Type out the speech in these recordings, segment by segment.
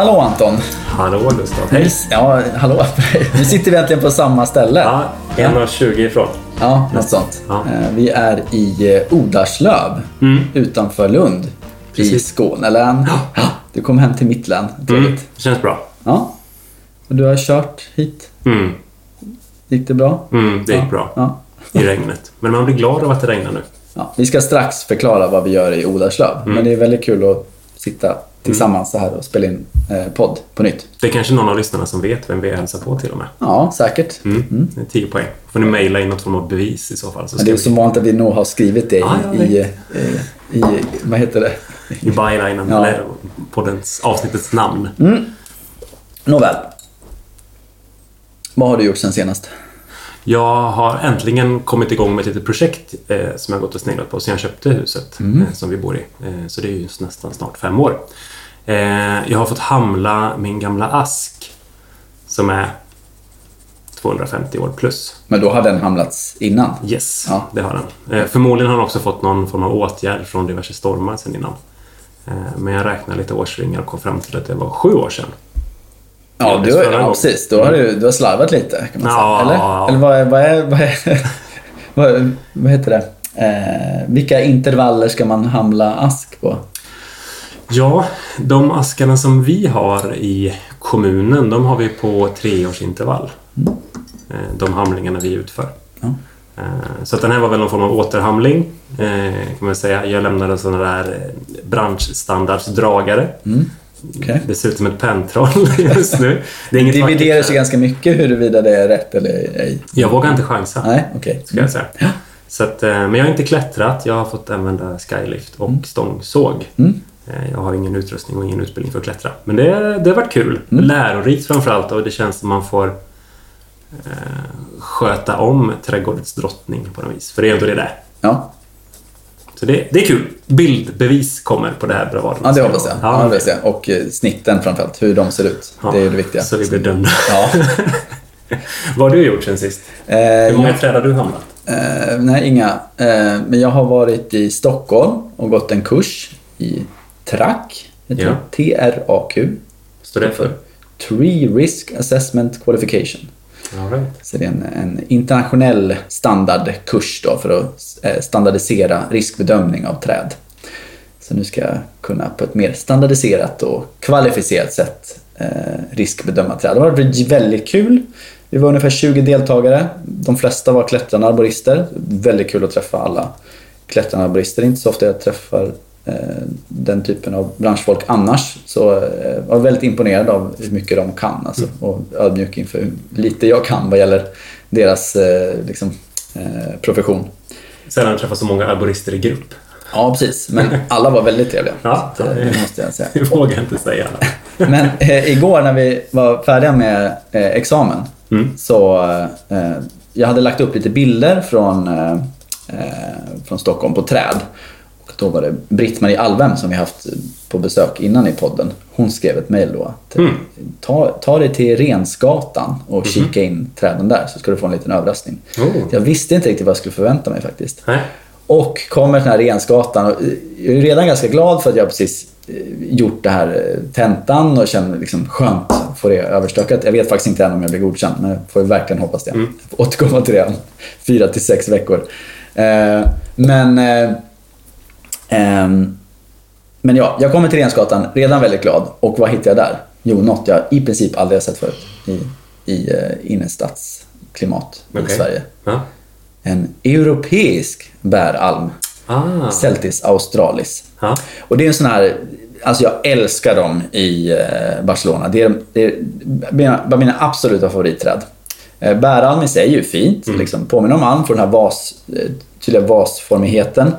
Hallå Anton! Hallå Gustav. Hej. Ja, hallå. Nu sitter vi äntligen på samma ställe. Ja, 1,20 ifrån. Ja, något sånt. Ja. Eh, Vi är i eh, Odlarslöv utanför Lund i Precis. Skånelän. Ja. Du kom hem till mitt län. Mm, det känns bra. Ja. Och du har kört hit. Mm, Gick det bra? mm, det gick Ja. bra Ja. i regnet. Men man blir glad av att det regnar nu. Ja. Vi ska strax förklara vad vi gör i Odlarslöv. Mm. Men det är väldigt kul att sitta tillsammans så här och spela in eh, podd på nytt. Det är kanske någon av lyssnarna som vet vem vi hälsar på till och med. Ja, säkert. Mm, det är 10 poäng. får ni mejla in något form av bevis i så fall. Så Men det är vi så vanligt att vi nog har skrivit det i, jag i, i, i, vad heter det? i bylinen, Ja. eller poddens, avsnittets namn. Nåväl. Vad har du gjort sen senast? Jag har äntligen kommit igång med ett litet projekt eh, som jag gått och sneglat på sen jag köpte huset eh, som vi bor i. Eh, så det är ju nästan snart fem år. Eh, jag har fått hamla min gamla ask som är 250 år plus. Men då har den hamlats innan. Yes, Ja. det har den. Eh, förmodligen har den också fått någon form av åtgärd från diverse stormar sen innan. Eh, men jag räknar lite årsringar och kom fram till att det var sju år sedan. Ja, du, ja precis. Då har du, du har slarvat lite kan man Ja. säga. Eller? Eller vad är, vad är, vad, är, vad, vad heter det? Eh, vilka intervaller ska man hamla ask på? Ja, de askarna som vi har i kommunen, de har vi på treårsintervall. Eh, De hamlingarna vi utför. Ja. Eh, Så att den här var väl någon form av återhamling, eh, kan man säga. Jag lämnade en sån där branschstandardsdragare. Okej. Det ser ut som ett pentroll just nu. Det är inget Dividerar sig ganska mycket huruvida det är rätt eller ej. Jag vågar inte chansa, Nej, okej. ska jag säga. Så att, eh, men jag har inte klättrat. Jag har fått använda skylift och stångsåg. Mm. Eh, Jag har ingen utrustning och ingen utbildning för att klättra. Men det, det har varit kul. Mm. Lärorikt framförallt och det känns som man får eh, sköta om trädgårdens drottning på något vis. För det är ändå det där. Ja. Så det, det är kul. Bildbevis kommer på det här bravaden. ja, det hoppas jag. Ja, hoppas jag. Och eh, snitten framförallt, hur de ser ut. Ja, det är det viktiga. Så vi blir dömda. Ja. Vad har du gjort sen sist? Eh, Hur många träd har du hamnat? Eh, nej, inga. Eh, men jag har varit i Stockholm och gått en kurs i TRAQ. Ja. T-R-A-Q. Står det för? Tree Risk Assessment Qualification. Right. Så det är en, en internationell standardkurs då för att eh, standardisera riskbedömning av träd. Så nu ska jag kunna på ett mer standardiserat och kvalificerat sätt eh, riskbedöma träd. Det har varit väldigt kul. Vi var ungefär 20 deltagare. De flesta var klättrande arborister. Väldigt kul att träffa alla klättrande arborister. Det är inte så ofta jag träffar den typen av branschfolk annars. Så eh, jag var väldigt imponerad av hur mycket de kan alltså, och ödmjuk inför hur lite jag kan vad gäller deras eh, liksom, eh, profession. Sällan träffat så många arborister i grupp. Ja, precis. Men alla var väldigt trevliga. Ja, eh, det måste jag säga. Det vågar jag inte säga. Men eh, igår när vi var färdiga med eh, examen Mm. så eh, jag hade lagt upp lite bilder från, eh, eh, från Stockholm på träd. Då var det Britt-Marie Alvem som vi haft på besök innan i podden. Hon skrev ett mejl då att eh, Mm. ta, ta dig till Rensgatan och kika in träden där så ska du få en liten överraskning. Oh. Jag visste inte riktigt vad jag skulle förvänta mig faktiskt. Nej. Och kommer till den här Rensgatan och jag är redan ganska glad för att jag precis eh, gjort det här eh, tentan och känner liksom skönt att få det överstökat. Jag vet faktiskt inte än om jag blir godkänd men jag får verkligen hoppas det. Jag får återkomma till det om fyra till sex veckor. Eh, men ehm, men ja, jag kommer till Rensgatan redan väldigt glad. Och vad hittar jag där? Jo, något jag i princip aldrig har sett förut i, i eh, innerstadsklimat i Okej. Sverige. Ja. En europeisk bäralm. Ah. Celtis australis. Ja. Och det är en sån här, alltså jag älskar dem i eh, Barcelona. Det är, det är mina, mina absoluta favoritträd. Eh, Bäralm i sig är ju fint, liksom, påminner om alm, får den här vas, tydliga vasformigheten.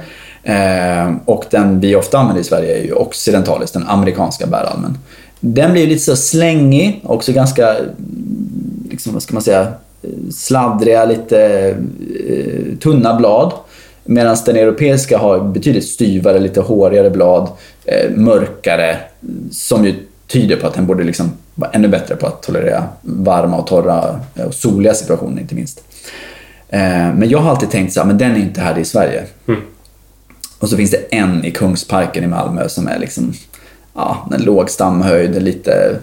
Eh, och den vi ofta använder i Sverige är ju occidentalis, den amerikanska bäralmen. Den blir lite så slängig, också ganska, liksom, vad ska man säga, sladdriga, lite eh, tunna blad. Medan den europeiska har betydligt styvare, lite hårigare blad, eh, mörkare, som ju tyder på att den borde liksom vara ännu bättre på att tolerera varma och torra eh, och soliga situationer inte minst. Eh, men jag har alltid tänkt så här, men den är inte här i Sverige. Mm. Och så finns det en i Kungsparken i Malmö som är liksom ja, en låg stamhöjd, lite,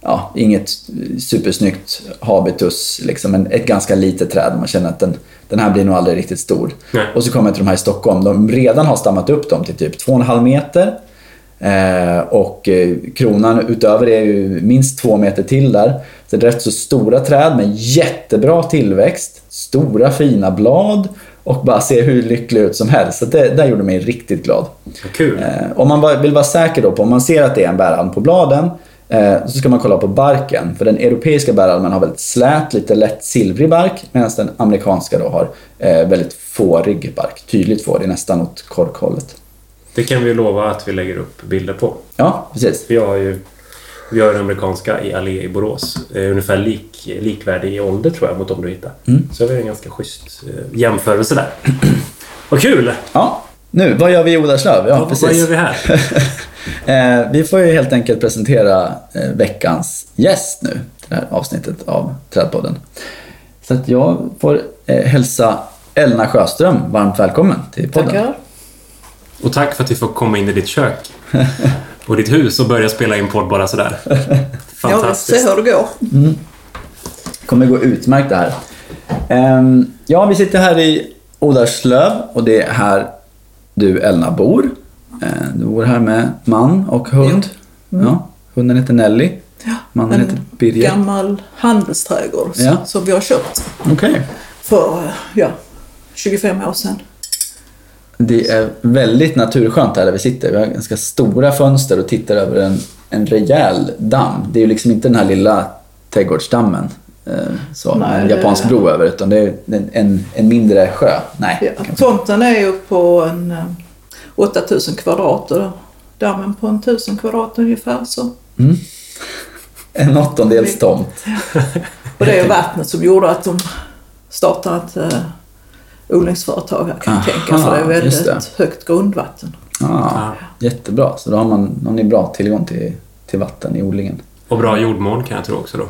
ja, inget supersnyggt habitus, liksom en, ett ganska litet träd. Man känner att den, den här blir nog aldrig riktigt stor. Nej. Och så kommer jag till de här i Stockholm. De redan har stammat upp dem till typ 2,5 meter. Eh, och eh, kronan utöver det är ju minst två meter till där. Så det är rätt så stora träd med jättebra tillväxt, stora fina blad och bara ser hur lycklig ut som helst. Så det där gjorde mig riktigt glad. Kul. Eh, om man vill vara säker då på, om man ser att det är en bäralm på bladen, eh, så ska man kolla på barken. För den europeiska bäralmen har väldigt slät, lite lätt silvrig bark, medan den amerikanska då har eh, väldigt fårig bark. Tydligt fårig, nästan åt korkhållet. Det kan vi lova att vi lägger upp bilder på. Ja, precis. Vi har ju vi har den amerikanska i Allé i Borås. Eh, ungefär lik, likvärdig i ålder tror jag mot de du hittar. Mm. Så vi har en ganska schysst eh, jämförelse där. Vad kul! Ja, nu, vad gör vi i Odarslöv? Ja, Vad- precis. Vad gör vi här? Eh, vi får ju helt enkelt presentera eh, veckans gäst nu, det här avsnittet av Trädpodden. Så att jag får eh, hälsa Elna Sjöström varmt välkommen till podden. Tackar. Och tack för att vi får komma in i ditt kök och ditt hus och börja spela in podd bara sådär. Ja, vi ser Fantastiskt. hur det går. kommer gå utmärkt det här. Ehm, ja, vi sitter här i Odarslöv och det är här du Elna bor. Eh, du bor här med man och hund. Ja, hunden heter Nelly. Ja, Mannen heter en Birger. gammal handelsträdgård Ja. som vi har köpt Okej. för ja, 25 år sedan. Det är väldigt naturskönt här där vi sitter. Vi har ganska stora fönster och tittar över en, en rejäl damm. Det är ju liksom inte den här lilla trädgårdsdammen eh, så, en Nej, det- japansk bro över, utan det är en, en, en mindre sjö. Nej, Ja. Tomten är ju på en eh, 8000 kvadrat och dammen på en 1000 kvadrat ungefär. Så. en åttondels tomt. Och det är vattnet som gjorde att de startade ett uh, odlingsföretag här kan jag Aha, tänka. För det är väldigt det. högt grundvatten. Ah, Ja. Jättebra, så då har, man, har ni bra tillgång till, till vatten i odlingen. Och bra jordmån kan jag tro också då.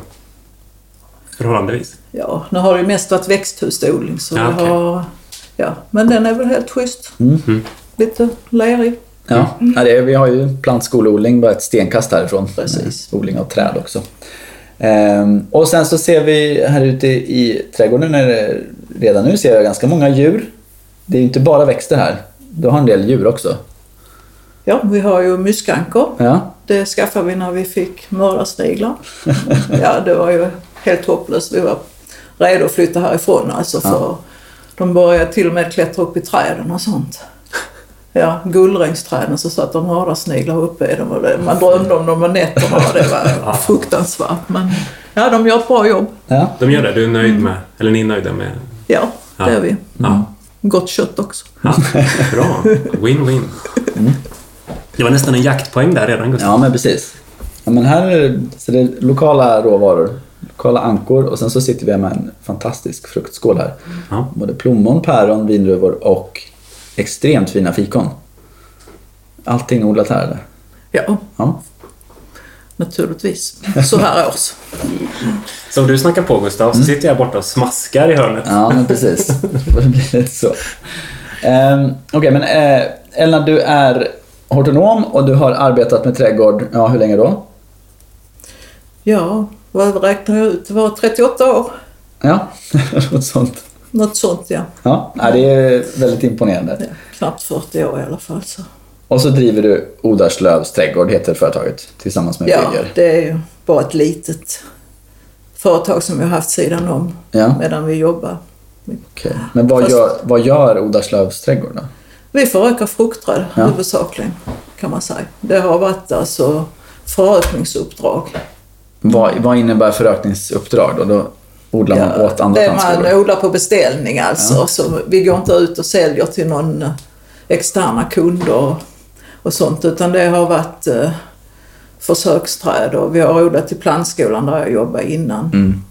Förhållandevis. Ja, nu har det ju mest varit växthusodling så Ja, vi okej. har... Ja, men den är väl helt schysst. Mm. Lite lerig. Ja, ja det är, vi har ju plantskoleodling bara ett stenkast härifrån. Precis. Odling av träd också. Ehm, och sen så ser vi här ute i trädgården, är det, redan nu ser jag ganska många djur. Det är ju inte bara växter här. Du har en del djur också. Ja, vi har ju myskankor. Ja, Det skaffade vi när vi fick mördarsniglar. ja, det var ju helt hopplöst. Vi var redo att flytta härifrån alltså för de började till och med klättra upp i träden och sånt. Ja, gullrängsträden så satt de mördarsniglar uppe i dem och det, man drömde om dem på nätterna och det var fruktansvärt. Men ja, de gör ett bra jobb. ja. De gör det. Du är nöjd med, eller ni är nöjda med? Ja, det Ja. är vi. Ja. Gott kött också. ja. Bra. Win-win. Det var nästan en jaktpoäng där redan Gustav. ja men precis. Ja, men här är det, så det är lokala råvaror, lokala ankor och sen så sitter vi med en fantastisk fruktskål här. Ja. Både plommon, päron, vindruvor och extremt fina fikon. Allting odlat här eller? Ja, Ja. Naturligtvis. Så här års. Så du snackar på Gustav, så sitter jag borta och smaskar i hörnet. Ja, men precis. Det blir lite så. Um, Okej, men eh, Elna, du är hortonom och du har arbetat med trädgård, ja hur länge då? Ja, vad räknar jag ut? Det var 38 år. Ja, något sånt. Något sånt ja. Ja, ja, det är väldigt imponerande. ja. Knappt 40 år i alla fall. Så. Och så driver du Odarslövs trädgård, heter företaget, tillsammans med Ja, Birger. det är ju bara ett litet företag som vi har haft sidan om Ja, medan vi jobbar. okej. Men vad Fast- gör, vad gör Odarslövs trädgård då? Vi förökar fruktträd Ja. huvudsakligen kan man säga. Det har varit alltså förökningsuppdrag. Vad, vad innebär förökningsuppdrag då? Då odlar man åt andra det man plantskolor? odlar på beställning alltså. Så vi går inte ut och säljer till någon externa kunder och sånt utan det har varit eh, försöksträd och vi har odlat till plantskolan där jag jobbade innan. Mm.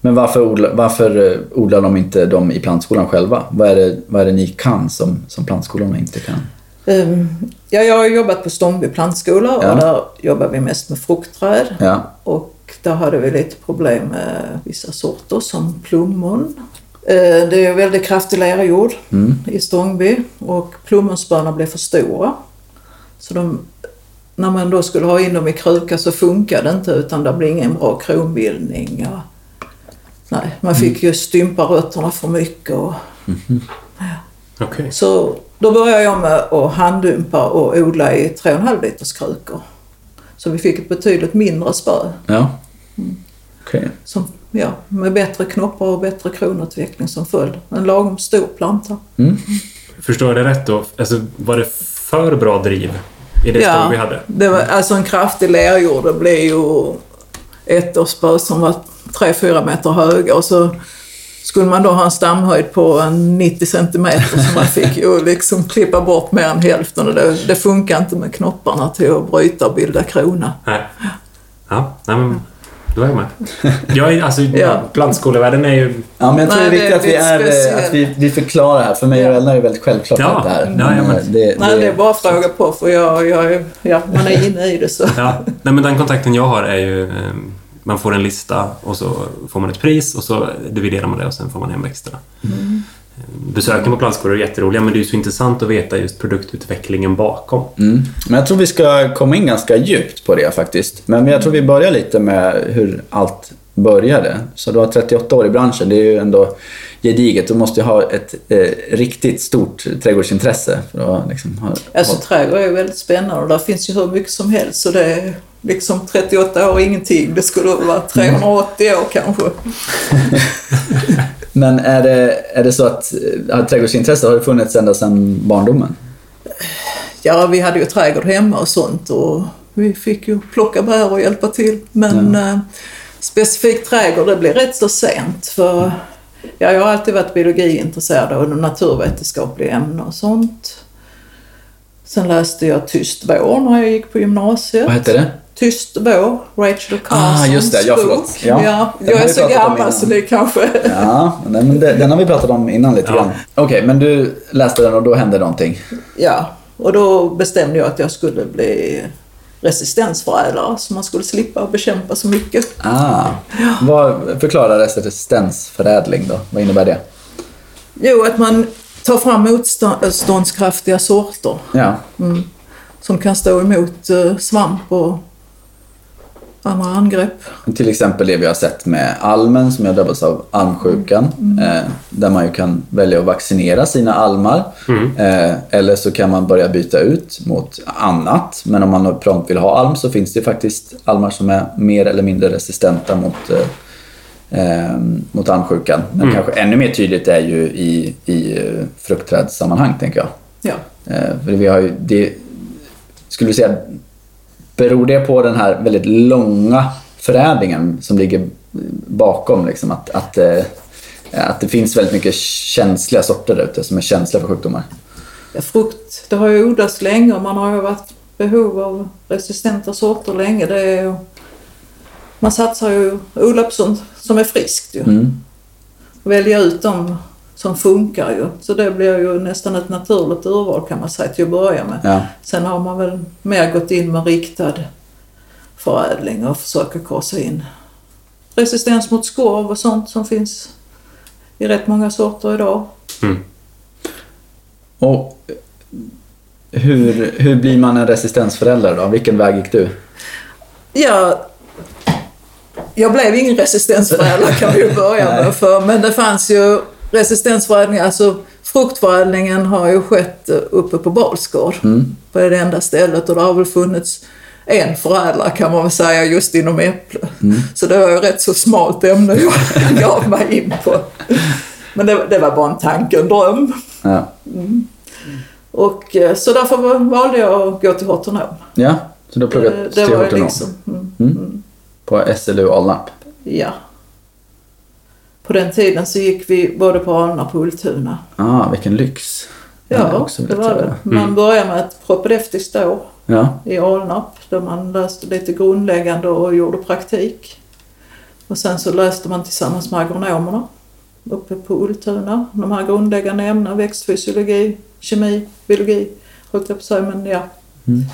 Men varför, odla, varför eh, odlar de inte dem i plantskolan själva? Vad är det, vad är det ni kan som, som plantskolorna inte kan? Ehm, Ja, jag har jobbat på Stångby plantskola och Ja. där jobbar vi mest med fruktträd. Ja, Och där hade vi lite problem med vissa sorter som plommon. Eh, Det är väldigt kraftig lerjord mm. i Stångby och plommonspörna blev för stora. Så de när man då skulle ha in dem i kruka så funkade det inte utan det blev ingen bra kronbildning. Och, nej, man fick ju stympa rötterna för mycket. Och, Okej. så då började jag med att handdumpa och odla i 3,5 liters krukor. Så vi fick ett betydligt mindre spö. Ja. Okej. Som, ja, med bättre knoppar och bättre kronutveckling som följd. En lagom stor planta. Förstår jag det rätt då? Alltså, var det för bra driv i det stå vi hade? det var alltså en kraftig lerjord. Det blev ju ett spö som var 3-4 meter höga och så skulle man då ha en stamhöjd på en 90 centimeter så man fick ju liksom klippa bort mer än hälften och det, det funkar inte med knopparna till att bryta och bilda krona. Nej. Ja, nej men då är jag med. Jag är, alltså, Ja. plantskolevärlden är ju... Ja, men jag tror Nej, det är viktigt det är att vi, är, eh, att vi, vi förklarar här. För mig och Ja. Ella är det väldigt självklart Ja. det här. Ja, Men, ja, men- eh, det, Nej, det är bara att fråga på för jag, jag, är- ja, man är inne i det så. Ja, nej, men den kontakten jag har är ju... Eh, man får en lista och så får man ett pris och så dividerar man det och sen får man hem växterna. Mm. Besöken på plantskolor är jätteroliga men det är så intressant att veta just produktutvecklingen bakom. Mm. Men jag tror vi ska komma in ganska djupt på det faktiskt. Men jag tror vi börjar lite med hur allt började. Så du har 38 år i branschen, det är ju ändå gediget. Du måste ju ha ett eh, riktigt stort trädgårdsintresse. För att, liksom, ha, Alltså ha, trädgård är väldigt spännande och där finns ju hur mycket som helst så det är liksom 38 år ingenting. Det skulle vara 380 år kanske. men är det, är det så att eh, trädgårdsintresse har det funnits ända sedan barndomen? Ja, vi hade ju trädgård hemma och sånt och vi fick ju plocka bär och hjälpa till. Men eh, specifikt trädgård, det blev rätt så sent för ja, jag har alltid varit biologiintresserad och naturvetenskapliga ämnen och sånt. Sen läste jag Tyst vår när jag gick på gymnasiet. Vad hette det? Tyst vår, Rachel Carsons Ah, just det. Ja, bok. förlåt. Ja, Ja, jag är så gammal så det kanske... Ja, men den, den har vi pratat om innan lite Ja. grann. Okej, men du läste den och då hände någonting. Ja, och då bestämde jag att jag skulle bli resistensförädlare så man skulle slippa bekämpa så mycket. Ah. Vad, förklara resistensförädling då. Vad innebär det? Jo, att man tar fram motståndskraftiga sorter Ja. som kan stå emot eh, svamp och andra angrepp. Till exempel det vi har sett med almen som har drabbats av almsjukan. Eh, där man ju kan välja att vaccinera sina almar. Eh, eller så kan man börja byta ut mot annat. Men om man prompt vill ha alm så finns det faktiskt almar som är mer eller mindre resistenta mot, eh, eh, mot almsjukan. Men kanske ännu mer tydligt är ju i, i fruktträdssammanhang tänker jag. Ja. Eh, för vi har ju, det, skulle du säga, beror det på den här väldigt långa förädlingen som ligger bakom? Liksom, att, att, eh, att det finns väldigt mycket känsliga sorter där ute som är känsliga för sjukdomar? Frukt, det har ju odlats länge och man har ju varit behov av resistenta sorter länge. Det är, ju- man satsar ju odla på sånt som är friskt ju. Mm. Välja ut dem som funkar ju. Så det blir ju nästan ett naturligt urval kan man säga till att börja med. Ja. Sen har man väl mer gått in med riktad förädling och försöker korsa in resistens mot skorv och sånt som finns i rätt många sorter idag. Och hur, hur blir man en resistensförälder då? Vilken väg gick du? Ja, jag blev ingen resistensförädlare kan vi ju börja med för, men det fanns ju resistensförädling, alltså fruktförädlingen har ju skett eh, uppe på Balsgård. På det enda stället och det har väl funnits en förädlare kan man väl säga just inom äpple. Så det var ju rätt så smalt ämne jag gav mig in på. Men det, det var bara en tanke, en dröm. Ja, Och, eh, så därför valde jag att gå till hortonom. ja så du har pluggat det till hortonom liksom, mm. på SLU Alnarp? Ja. På den tiden så gick vi både på Alnarp och Ultuna. Ah, vilken lyx. Ja, det var det. göra. Man började med ett propedeutiskt år Ja, i Alnarp där man läste lite grundläggande och gjorde praktik. Och sen så läste man tillsammans med agronomerna uppe på Ultuna. De här grundläggande ämnena, växtfysiologi, kemi, biologi, höll jag på att säga, men ja. Mm.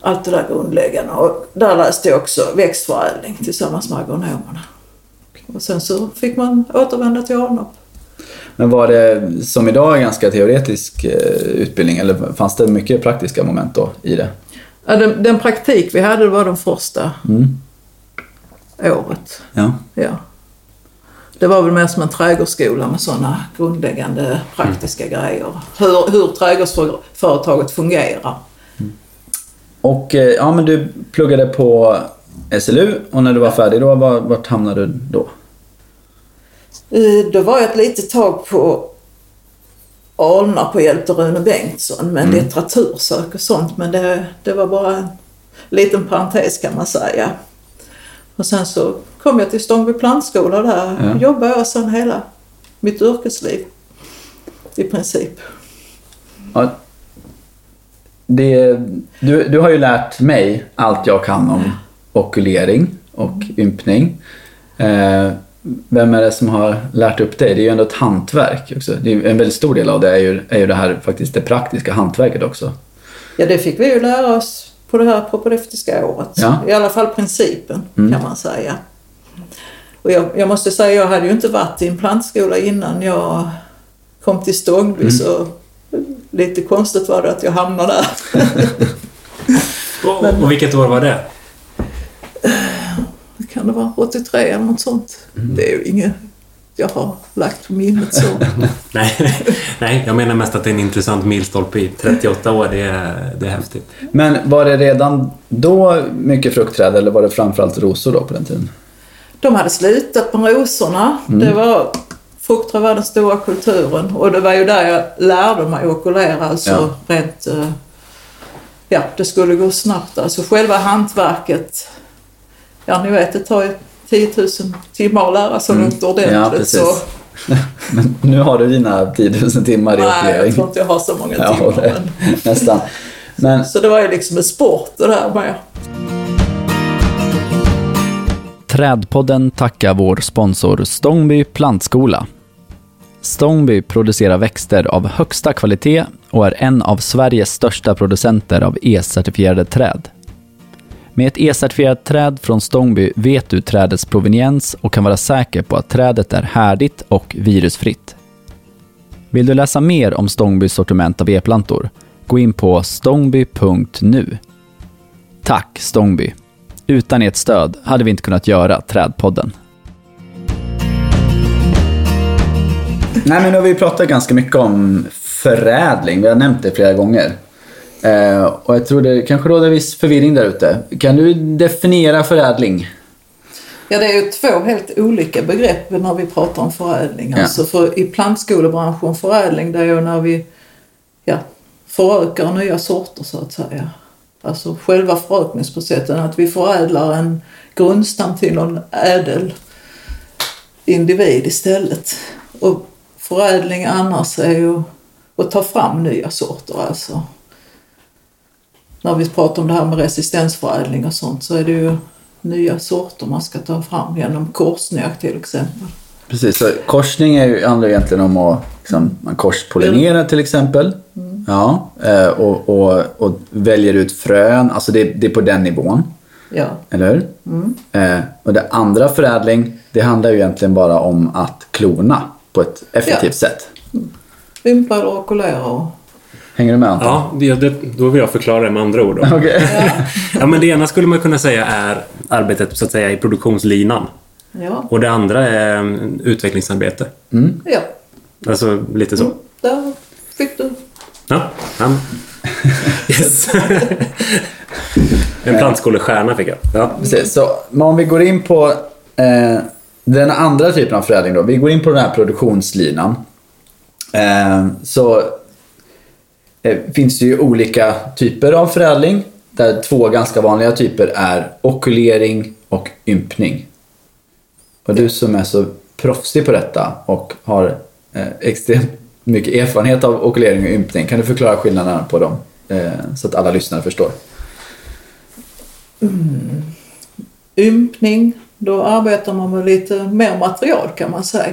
Allt det där grundläggande. Och där läste jag också växtförädling tillsammans med agronomerna. Och sen så fick man återvända till Alnarp. Men var det som idag en ganska teoretisk eh, utbildning eller fanns det mycket praktiska moment då i det? Ja, den, den praktik vi hade var de första Mm. året. Ja. Ja. Det var väl mer som en trädgårdsskola med sådana grundläggande praktiska grejer. Hur, hur trädgårdsföretaget fungerar. Och eh, ja, men du pluggade på SLU och när du var färdig då, var, vart hamnade du då? Då var jag ett litet tag på Alna på hjälp av Rune Bengtsson med litteratursök och sånt. Men det, det var bara en liten parentes kan man säga. Och sen så kom jag till Stångby plantskola där Ja. jobbade jag sedan hela mitt yrkesliv. I princip. Ja, det, du, du har ju lärt mig allt jag kan om okulering och ympning. Eh, vem är det som har lärt upp dig? Det är ju ändå ett hantverk också. Det är en väldigt stor del av det är ju, är ju det här faktiskt det praktiska hantverket också. Ja, det fick vi ju lära oss på det här propedeutiska året. Ja. I alla fall principen Mm. kan man säga. Och jag, jag måste säga, jag hade ju inte varit i en plantskola innan jag kom till Stångby Mm. så lite konstigt var det att jag hamnade där. Och, och vilket år var det? Kan det vara 83 eller något sånt? Det är ju inget jag har lagt på minnet så. Nej, nej, jag menar mest att det är en intressant milstolpe i 38 år. Det är, det är häftigt. Men var det redan då mycket fruktträd eller var det framförallt rosor då på den tiden? De hade slutat med rosorna. Det var, fruktträd var den stora kulturen och det var ju där jag lärde mig att okulera. Alltså Ja. rent... eh, Ja, det skulle gå snabbt. Alltså själva hantverket. Ja, ni vet, det tar ju 10 000 timmar att lära sig något ordentligt. Ja, precis. så, Men nu har du dina 10 000 timmar i nej, jag tror inte jag har så många Ja, timmar. det, Men, nästan. Men så det var ju liksom en sport det där med. Trädpodden tackar vår sponsor Stångby plantskola. Stångby producerar växter av högsta kvalitet och är en av Sveriges största producenter av E-certifierade träd. Med ett E-certifierat träd från Stångby vet du trädets proveniens och kan vara säker på att trädet är härdigt och virusfritt. Vill du läsa mer om Stångbys sortiment av e-plantor? Gå in på stångby.nu. Tack Stångby! Utan ert stöd hade vi inte kunnat göra Trädpodden. Nej, men nu har vi pratat ganska mycket om förädling. Vi har nämnt det flera gånger. Eh, och jag tror det kanske råder viss förvirring där ute. Kan du definiera förädling? Ja, det är ju två helt olika begrepp när vi pratar om förädling. Ja. Alltså för i plantskolebranschen, förädling, det är ju när vi ja, förökar nya sorter så att säga. Alltså själva förökningsprocessen, att vi förädlar en grundstam till någon ädel individ istället. Och förädling annars är ju att ta fram nya sorter alltså. När vi pratar om det här med resistensförädling och sånt så är det ju nya sorter man ska ta fram genom korsnök till exempel. Precis, så korsning är ju, handlar egentligen om att liksom, man korspollinerar till exempel. Ja, eh, och, och, och väljer ut frön. Alltså det, det är på den nivån. Ja, Eller hur? Mm. Eh, och det andra förädling, det handlar ju egentligen bara om att klona på ett effektivt Ja. sätt. eller okulera och Hänger du med Anton? Ja, det, det, då vill jag förklara det med andra ord. Då. Okej. Ja, men det ena skulle man kunna säga är arbetet så att säga i produktionslinan. ja, Och det andra är mm, utvecklingsarbete. ja. Alltså lite så. Där fick du. Ja. ja. Yes. En plantskolestjärna fick jag. Ja. Precis, så men om vi går in på eh, den andra typen av förädling då. Vi går in på den här produktionslinan. Eh, så finns det ju olika typer av förädling. Där två ganska vanliga typer är okulering och ympning. Och du som är så proffsig på detta och har eh, extremt mycket erfarenhet av okulering och ympning. Kan du förklara skillnaderna på dem? Eh, så att alla lyssnare förstår. Ympning, då arbetar man med lite mer material kan man säga.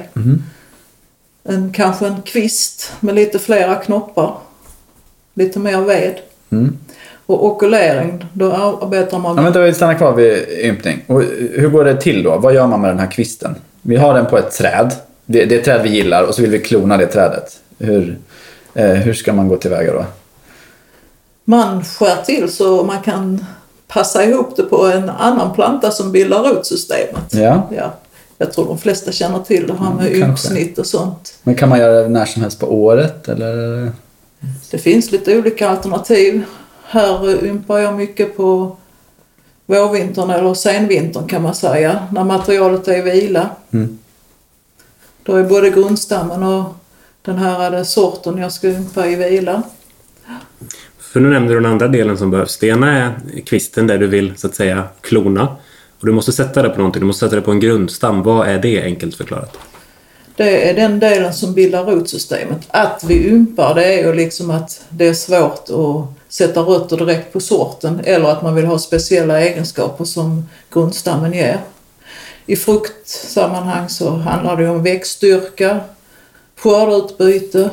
En, kanske en kvist med lite flera knoppar. Lite mer ved. Mm. Och okulering, då arbetar man Ja, vänta, vi stannar kvar vid ympning. Och hur går det till då? Vad gör man med den här kvisten? Vi har den på ett träd. det, det är ett träd vi gillar och så vill vi klona det trädet. Hur, eh, hur ska man gå tillväga då? Man skär till så man kan passa ihop det på en annan planta som bildar rotsystemet. Ja. Ja. Jag tror de flesta känner till det här med kanske. ympsnitt och sånt. Men kan man göra det när som helst på året eller? Det finns lite olika alternativ. Här ympar jag mycket på vårvintern eller senvintern kan man säga, när materialet är i vila. Mm. Då är både grundstammen och den här sorten jag ska ympa i vila. För nu nämnde du den andra delen som behövs. Det ena är kvisten där du vill så att säga klona. Och du måste sätta det på någonting. Du måste sätta det på en grundstam. Vad är det enkelt förklarat? Det är den delen som bildar rotsystemet. Att vi ympar det är ju liksom att det är svårt att sätta rötter direkt på sorten eller att man vill ha speciella egenskaper som grundstammen ger. I fruktsammanhang så handlar det om växtstyrka, skördeutbyte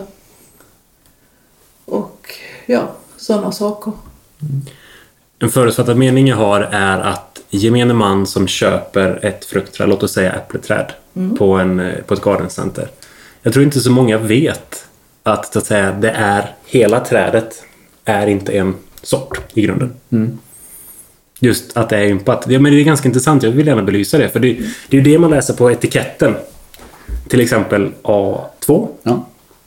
och ja, sådana saker. En förutfattad mening jag har är att gemene man som köper ett fruktträd, låt oss säga äppleträd, på, en, eh, på ett gardencenter. Jag tror inte så många vet att, så att säga, det är hela trädet är inte en sort i grunden. Just att det är ympat. Ja, men det är ganska intressant. Jag vill gärna belysa det. För det, det är ju det man läser på etiketten. Till exempel A2. Ja.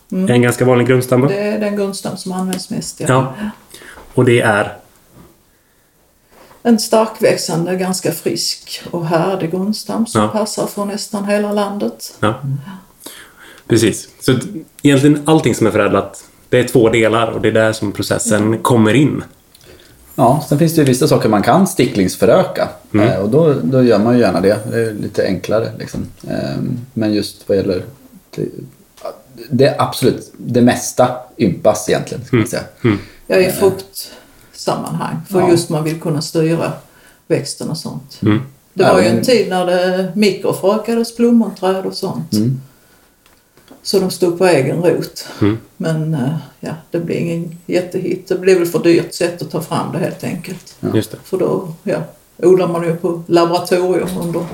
är En ganska vanlig grundstam. Det är den grundstam som används mest. Ja. Ja. Och det är En starkväxande, ganska frisk och härdig grundstam som Ja. passar för nästan hela landet. Ja. Precis. Så egentligen allting som är förädlat, det är två delar och det är där som processen kommer in. Ja, sen finns det ju vissa saker man kan sticklingsföröka. Eh, och då, då gör man ju gärna det. Det är lite enklare. Liksom. Eh, men just vad gäller... Det, det är absolut det mesta ympas egentligen. Ska man säga. Ja, i fruktsammanhang. För Ja. just man vill kunna styra växten och sånt. Mm. Det var ju en tid när det mikrofrökades plommonträd och sånt. Mm. Så de stod på egen rot. Mm. Men eh, ja, det blev ingen jättehit. Det blev väl för dyrt sätt att ta fram det helt enkelt. Just det. För då ja, odlar man ju på laboratorium under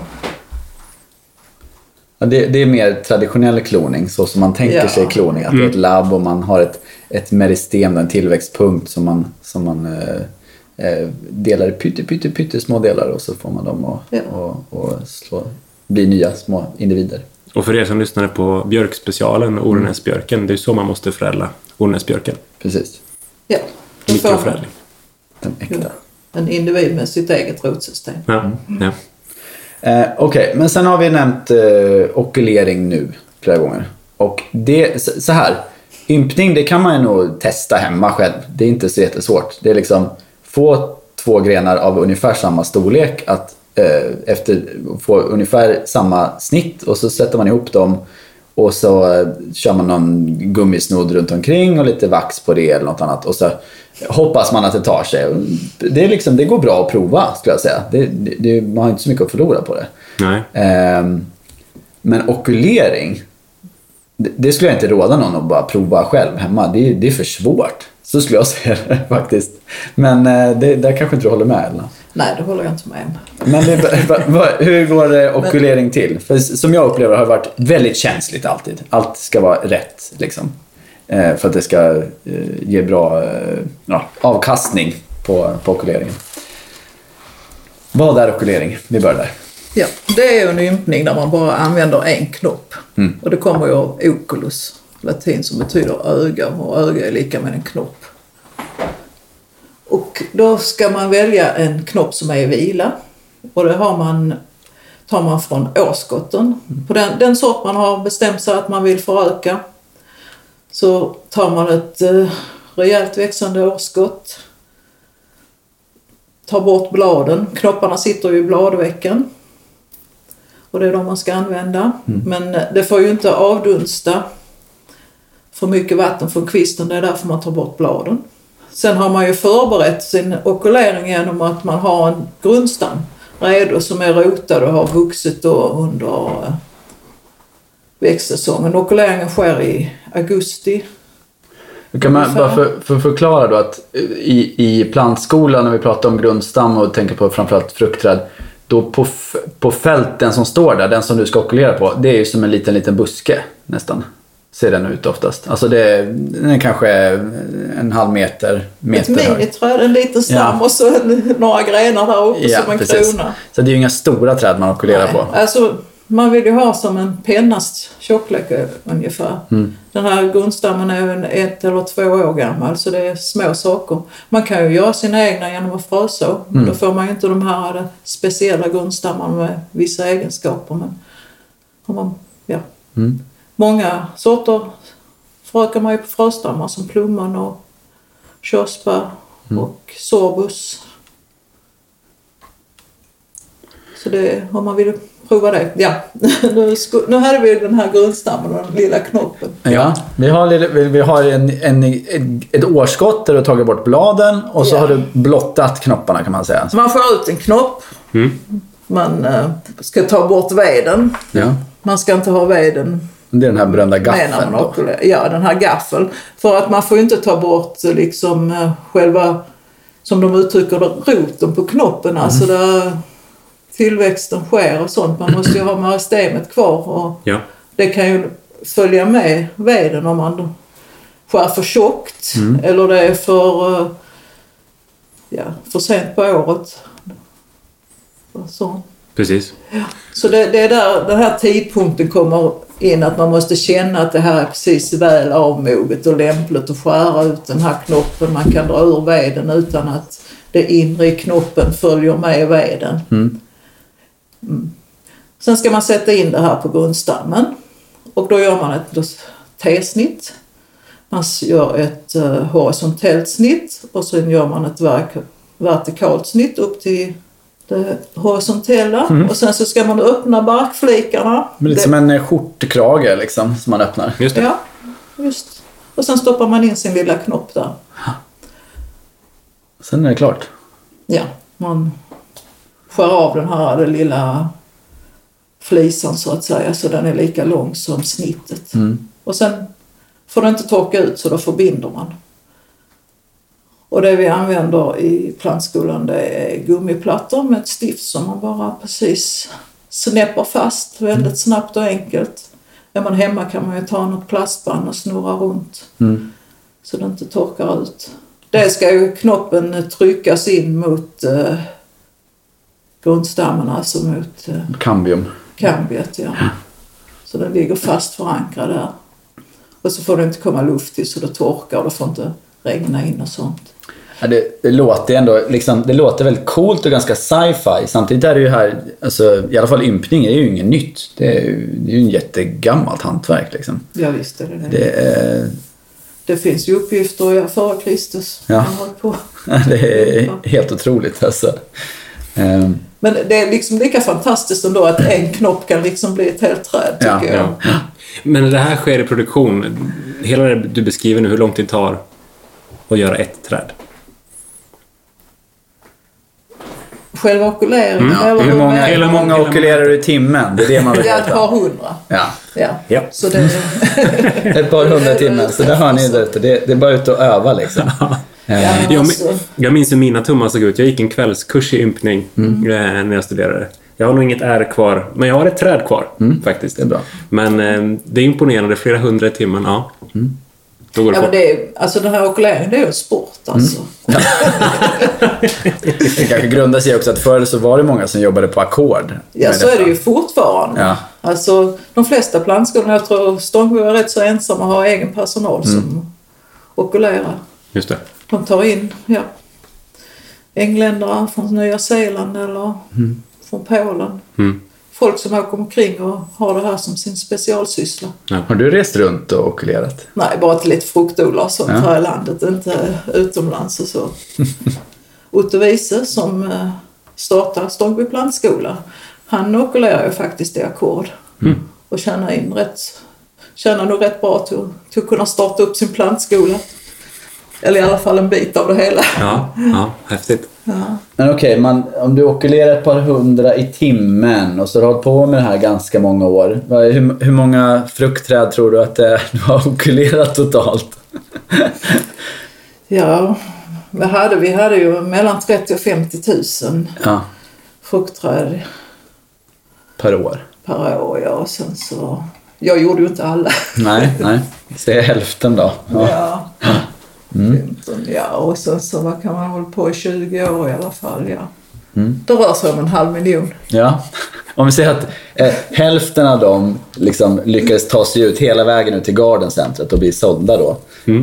Ja, det, det är mer traditionell kloning, så som man tänker Ja. sig kloning. Att det är ett labb och man har ett, ett meristem, en tillväxtpunkt som man, som man eh, eh, delar i pytte, pytte, pytte små delar och så får man dem att Ja. och, och slå, bli nya små individer. Och för er som lyssnade på björkspecialen, Ornäsbjörken, det är så man måste förädla Ornäsbjörken. Precis. ja, Mikroförädling. Den äkta. en individ med sitt eget rotsystem. Ja. Ja. Eh, Okej, men sen har vi nämnt eh, okulering nu flera gånger. Och det, så, så här, ympning det kan man ju nog testa hemma själv. Det är inte så jättesvårt. Det är liksom få två grenar av ungefär samma storlek att eh, efter få ungefär samma snitt och så sätter man ihop dem och så eh, kör man någon gummisnodd runt omkring och lite vax på det eller något annat. Och så hoppas man att det tar sig. Det, är liksom, det går bra att prova skulle jag säga. Det, det, man har inte så mycket att förlora på det. Nej. Ehm, men okulering, det, skulle jag inte råda någon att bara prova själv hemma. Det, är- det är för svårt. Så skulle jag säga det faktiskt. Men eh, det, där kanske inte du håller med Elna. Nej, det håller jag inte med om. Men det, va, va, hur går okulering till? För som jag upplever har det varit väldigt känsligt alltid. Allt ska vara rätt liksom. Eh, för att det ska eh, ge bra ja, avkastning på, på okuleringen. Vad är okulering? Vi börjar där. Ja, det är en ympning där man bara använder en knopp. Mm. Och det kommer ju av oculus, latin som betyder öga och öga är lika med en knopp. Och då ska man välja en knopp som är i vila. Och det har man, tar man från årskotten. På den, den sort man har bestämt sig att man vill föröka så tar man ett eh, rejält växande årskott. Tar bort bladen. Knopparna sitter ju i bladvecken. Och det är de man ska använda. Men eh, det får ju inte avdunsta för mycket vatten från kvisten. Det är därför man tar bort bladen. Sen har man ju förberett sin okulering genom att man har en grundstam redo som är rotad och har vuxit under eh, växtsäsongen. Okuleringen sker i augusti. Kan man bara för, för förklara då att i, i plantskolan när vi pratar om grundstam och tänker på framförallt fruktträd. Då på, på fälten som står där, den som du ska okulera på, det är ju som en liten, liten buske nästan. Ser den ut oftast. Alltså det, den är kanske en halv meter, Ett meter hög. miniträd, en liten stam Ja. och så några grenar där uppe som en krona. Så det är ju inga stora träd man okulerar på. Alltså, man vill ju ha som en pennas tjocklek eh, ungefär. Mm. Den här grundstammen är en ett eller två år gammal så det är små saker. Man kan ju göra sina egna genom att fröså. Mm. Då får man ju inte de här eh, speciella grundstammarna med vissa egenskaper. Men om man, ja. Mm. Många sorter förökar man ju på fröstammar som plommon och körsbär Mm. och sorbus. Så det, om man vill prova det. Ja, nu, nu hade vi den här grundstammen och den lilla knoppen. Ja, vi har, lite- vi har en, en, ett- ett årskott där du har tagit bort bladen och så Ja. har du blottat knopparna kan man säga. Så man får ut en knopp. Mm. Man eh, ska ta bort veden. Ja. Man ska inte ha veden Det är den här berömda gaffeln man då. Ja, den här gaffeln. För att man får ju inte ta bort eh, liksom eh, själva, som de uttrycker det, roten på knoppen. Alltså där tillväxten sker och sånt. Man måste ju ha meristemet kvar. Och Ja. det kan ju följa med veden om man skär för tjockt eller det är för, eh, ja, för sent på året. Så, Precis. så det, det är där den här tidpunkten kommer in att man måste känna att det här är precis väl avmoget och lämpligt att skära ut den här knoppen. Man kan dra ur veden utan att det inre i knoppen följer med veden. Mm. Mm. Sen ska man sätta in det här på grundstammen och då gör man ett T-snitt. Man gör ett uh, horisontellt snitt och sen gör man ett verk- vertikalt snitt upp till det horisontella och sen så ska man öppna barkflikarna. Men lite Det- som en eh, skjortkrage liksom, som man öppnar. Just det. Ja, just. Och sen stoppar man in sin lilla knopp där. Sen är det klart. Ja, man skär av den här den lilla flisan så att säga så den är lika lång som snittet. Mm. Och sen får det inte torka ut så då förbinder man. Och det vi använder i plantskolan det är gummiplattor med ett stift som man bara precis snäpper fast väldigt snabbt och enkelt. Är man hemma kan man ju ta något plastband och snurra runt Mm. så det inte torkar ut. Det ska ju knoppen tryckas in mot eh, grundstammen, alltså mot eh, Cambium. kambiet. Ja. Så den ligger fast förankrad där. Och så får det inte komma luft till så det torkar och det får inte regna in och sånt. Ja, det, det låter ändå liksom, det låter väldigt coolt och ganska sci-fi. Samtidigt är det ju här, alltså, i alla fall ympning är ju inget nytt. Det är ju, det är ju en jättegammalt hantverk liksom. Ja visst är det det. Det, Det är, finns ju uppgifter före Kristus. Ja. På. det är helt otroligt alltså. Ehm, Men det är liksom lika fantastiskt ändå att en knopp kan liksom bli ett helt träd tycker Ja, jag. Ja. Men det här sker i produktion. Hela det du beskriver nu, hur lång tid det tar att göra ett träd? Själva okuleringen Mm. eller hur många, Hela hur många okulerar du i timmen? Det är det man vill Ja, ett par veta. hundra. Ja, Ja. Ja. Så det, ett par hundra i timmen. Så där har ni det ute. Det, det är bara ut och öva liksom. ja, Jag, alltså, jag minns hur mina tummar såg ut. Jag gick en kvällskurs i ympning Mm. eh, när jag studerade. Jag har nog inget R kvar, men jag har ett träd kvar faktiskt. Det är bra. Men eh, det är imponerande. Flera hundra i timmen. Ja. Mm. Då går det ja, men det är, alltså den här okuleringen det är ju en sport alltså. Det kanske grundar sig också att förr så var det många som jobbade på ackord. Ja, så är detta. det ju fortfarande. Ja. Alltså, de flesta plantskolor, jag tror Stångbo är rätt så ensamma och har egen personal som okulerar. Just det. De tar in ja, engländare från Nya Zeeland eller från Polen. Mm. Folk som åker omkring och har det här som sin specialsyssla. Har du rest runt och okulerat? Nej, bara till lite fruktodlare och sånt Ja. här i landet, inte utomlands och så. Otto Wiese som eh, startar Stångby plantskola, han okulerar ju faktiskt i ackord. Och tjänar in rätt, tjänar nog rätt bra till, till att kunna starta upp sin plantskola. Eller i alla fall en bit av det hela. Ja, ja, häftigt. Ja. Men okej, man, om du okulerar ett par hundra i timmen och så har du hållit på med det här ganska många år. Hur, hur många fruktträd tror du att det är du har okulerat totalt? Ja, vi hade, vi hade ju mellan 30 och 50 000 Ja. fruktträd Per år? per år. Ja. Och sen så, jag gjorde ju inte alla. Nej, nej. Säg hälften då. Ja. Ja. 15, ja. Och sen så vad kan man hålla på i 20 år i alla fall. Ja. Det rör sig om en halv miljon. Ja. Om vi säger att eh, hälften av dem liksom lyckades ta sig ut hela vägen ut till Gardencentret och bli sålda då.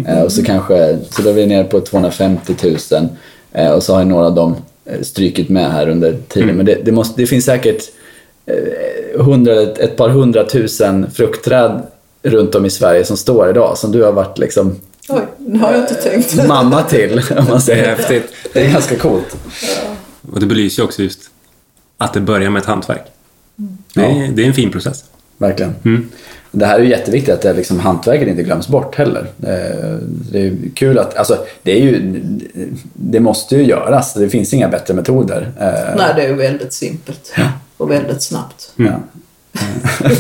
Eh, och så kanske, så då är vi nere på 250 000 eh, och så har ju några av dem eh, strykit med här under tiden. Men det, det, måste, det finns säkert eh, hundra, ett, ett par hundratusen fruktträd runt om i Sverige som står idag som du har varit liksom Oj, det har jag inte tänkt. mamma till. Om man Det är säger. häftigt. Det är ganska coolt. Och det belyser ju också just att det börjar med ett hantverk. Det är, det är en fin process. Verkligen. Mm. Det här är ju jätteviktigt att det liksom, hantverket inte glöms bort heller. Eh, Det är kul att, alltså det är ju, det måste ju göras. Det finns inga bättre metoder. Eh, Nej, det är ju väldigt simpelt. Och väldigt snabbt. Ja.